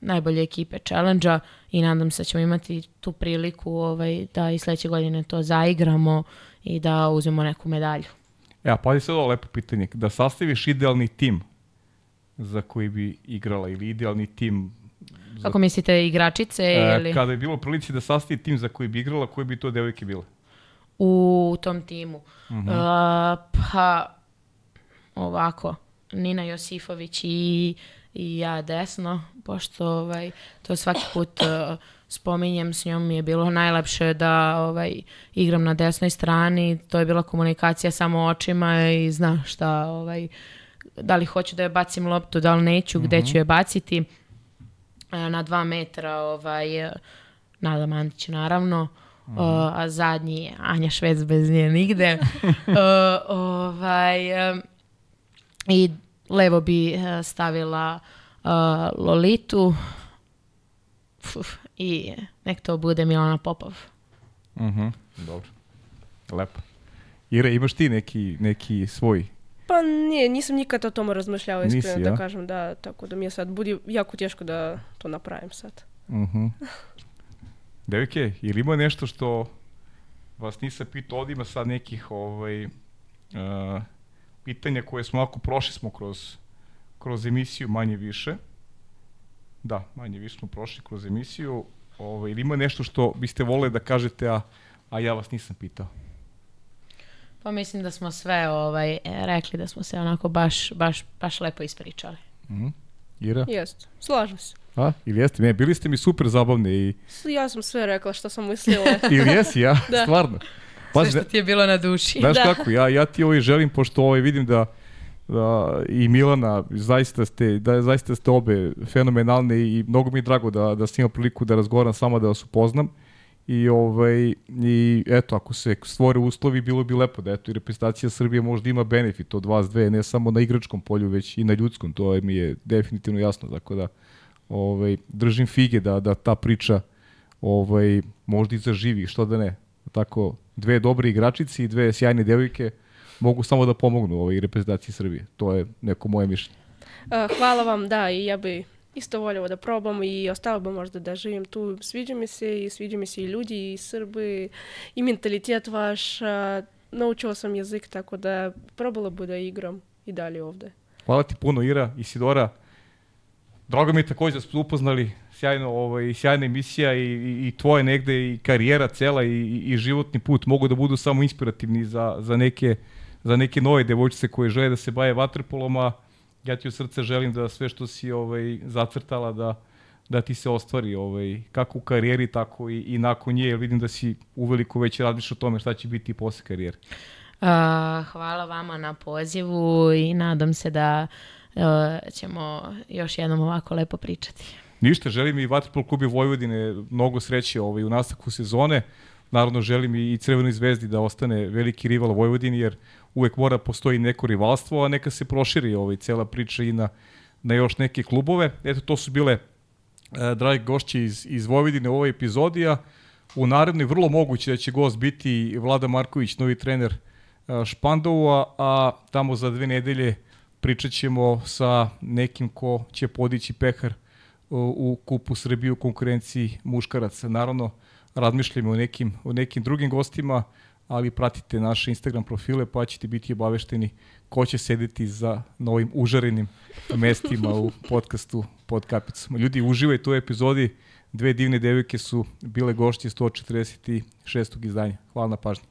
najbolje ekipe challenge-a i nadam se da ćemo imati tu priliku ovaj, da i sledeće godine to zaigramo i da uzmemo neku medalju. Ja, pa sad ovo lepo pitanje. Da sastaviš idealni tim za koji bi igrala ili idealni tim za... Kako mislite, igračice e, ili... Kada je bilo prilici da sastavi tim za koji bi igrala, koji bi to devojke bile? U tom timu? Uh -huh. uh, pa ovako, Nina Josifović i, i ja desno, pošto ovaj, to svaki put uh, spominjem s njom mi je bilo najlepše da ovaj, igram na desnoj strani, to je bila komunikacija samo očima i zna šta, ovaj, da li hoću da je bacim loptu, da li neću, uh -huh. gde mhm. ću je baciti. Uh, na dva metra ovaj, Nada Mandić naravno, Uh -huh. uh, a zadnji je Anja Švec bez nje nigde. uh, ovaj, I levo bi uh, stavila uh, Lolitu Uf, i nek to bude Milana Popov. Mhm, uh -huh. dobro. Lepo. Ira, imaš ti neki, neki svoj Pa nije, nisam nikad o tome razmišljala iskreno Nisi, da ja? kažem, da, tako da mi je sad budi jako teško da to napravim sad. Mhm. Uh -huh. Devike, ili ima nešto što vas nisam pitao, ovdje ima sad nekih ovaj, uh, pitanja koje smo ovako prošli smo kroz, kroz emisiju manje više. Da, manje više smo prošli kroz emisiju. Ovo, ili ima nešto što biste voleli da kažete, a, a ja vas nisam pitao? Pa mislim da smo sve ovaj, rekli da smo se onako baš, baš, baš lepo ispričali. Mhm. Ira? Jest, slažem se. A? Ili jeste? Ne, bili ste mi super zabavni i... Ja sam sve rekla što sam mislila. Ili jesi, ja? Da. Stvarno. Sve Pazi, što ti je bilo na duši. Znaš Da. kako, ja, ja ti ovaj želim, pošto ovaj vidim da, da i Milana, zaista ste, da, zaista ste obe fenomenalne i mnogo mi je drago da, da sam imao priliku da razgovaram sama, da vas upoznam. I, ovaj, I eto, ako se stvore uslovi, bilo bi lepo da eto, i reprezentacija Srbije možda ima benefit od vas dve, ne samo na igračkom polju, već i na ljudskom, to mi je definitivno jasno, tako da ovaj, držim fige da, da ta priča ovaj, možda i zaživi, što da ne. Tako, dve dobre igračice i dve sjajne devojke mogu samo da pomognu ovoj reprezentaciji Srbije. To je neko moje mišljenje. A, hvala vam, da, i ja bi isto voljela da probam i ostalo bi možda da živim tu. Sviđa mi se i sviđa mi se i ljudi i Srbi i mentalitet vaš. Naučila sam jezik, tako da probala bi da igram i dalje ovde. Hvala ti puno Ira, Isidora. Drago mi je takođe da smo upoznali sjajno, ovaj, sjajna emisija i, i, i tvoje negde i karijera cela i, i, životni put mogu da budu samo inspirativni za, za, neke, za neke nove devojčice koje žele da se baje vaterpolom, a ja ti u srce želim da sve što si ovaj, zacrtala da, da ti se ostvari ovaj, kako u karijeri, tako i, i nakon nje, jer vidim da si uveliko već radiš o tome šta će biti posle karijere. Uh, hvala vama na pozivu i nadam se da uh, ćemo još jednom ovako lepo pričati. Ništa, želim i Vatrpol klubi Vojvodine mnogo sreće ovaj, u nastavku sezone. Naravno želim i Crvenoj zvezdi da ostane veliki rival Vojvodini, jer uvek mora postoji neko rivalstvo, a neka se proširi ovaj, cela priča i na, na još neke klubove. Eto, to su bile e, dragi gošće iz, iz Vojvodine u ovoj epizodi, a u narednoj vrlo moguće da će gost biti Vlada Marković, novi trener e, Špandova, a tamo za dve nedelje pričat ćemo sa nekim ko će podići pehar u, u kupu Srbije u konkurenciji muškaraca. Naravno, razmišljamo o nekim, o nekim drugim gostima, ali pratite naše Instagram profile pa ćete biti obavešteni ko će sedeti za novim užarenim mestima u podcastu pod kapicom. Ljudi, uživajte u epizodi. Dve divne devojke su bile gošće 146. izdanja. Hvala na pažnji.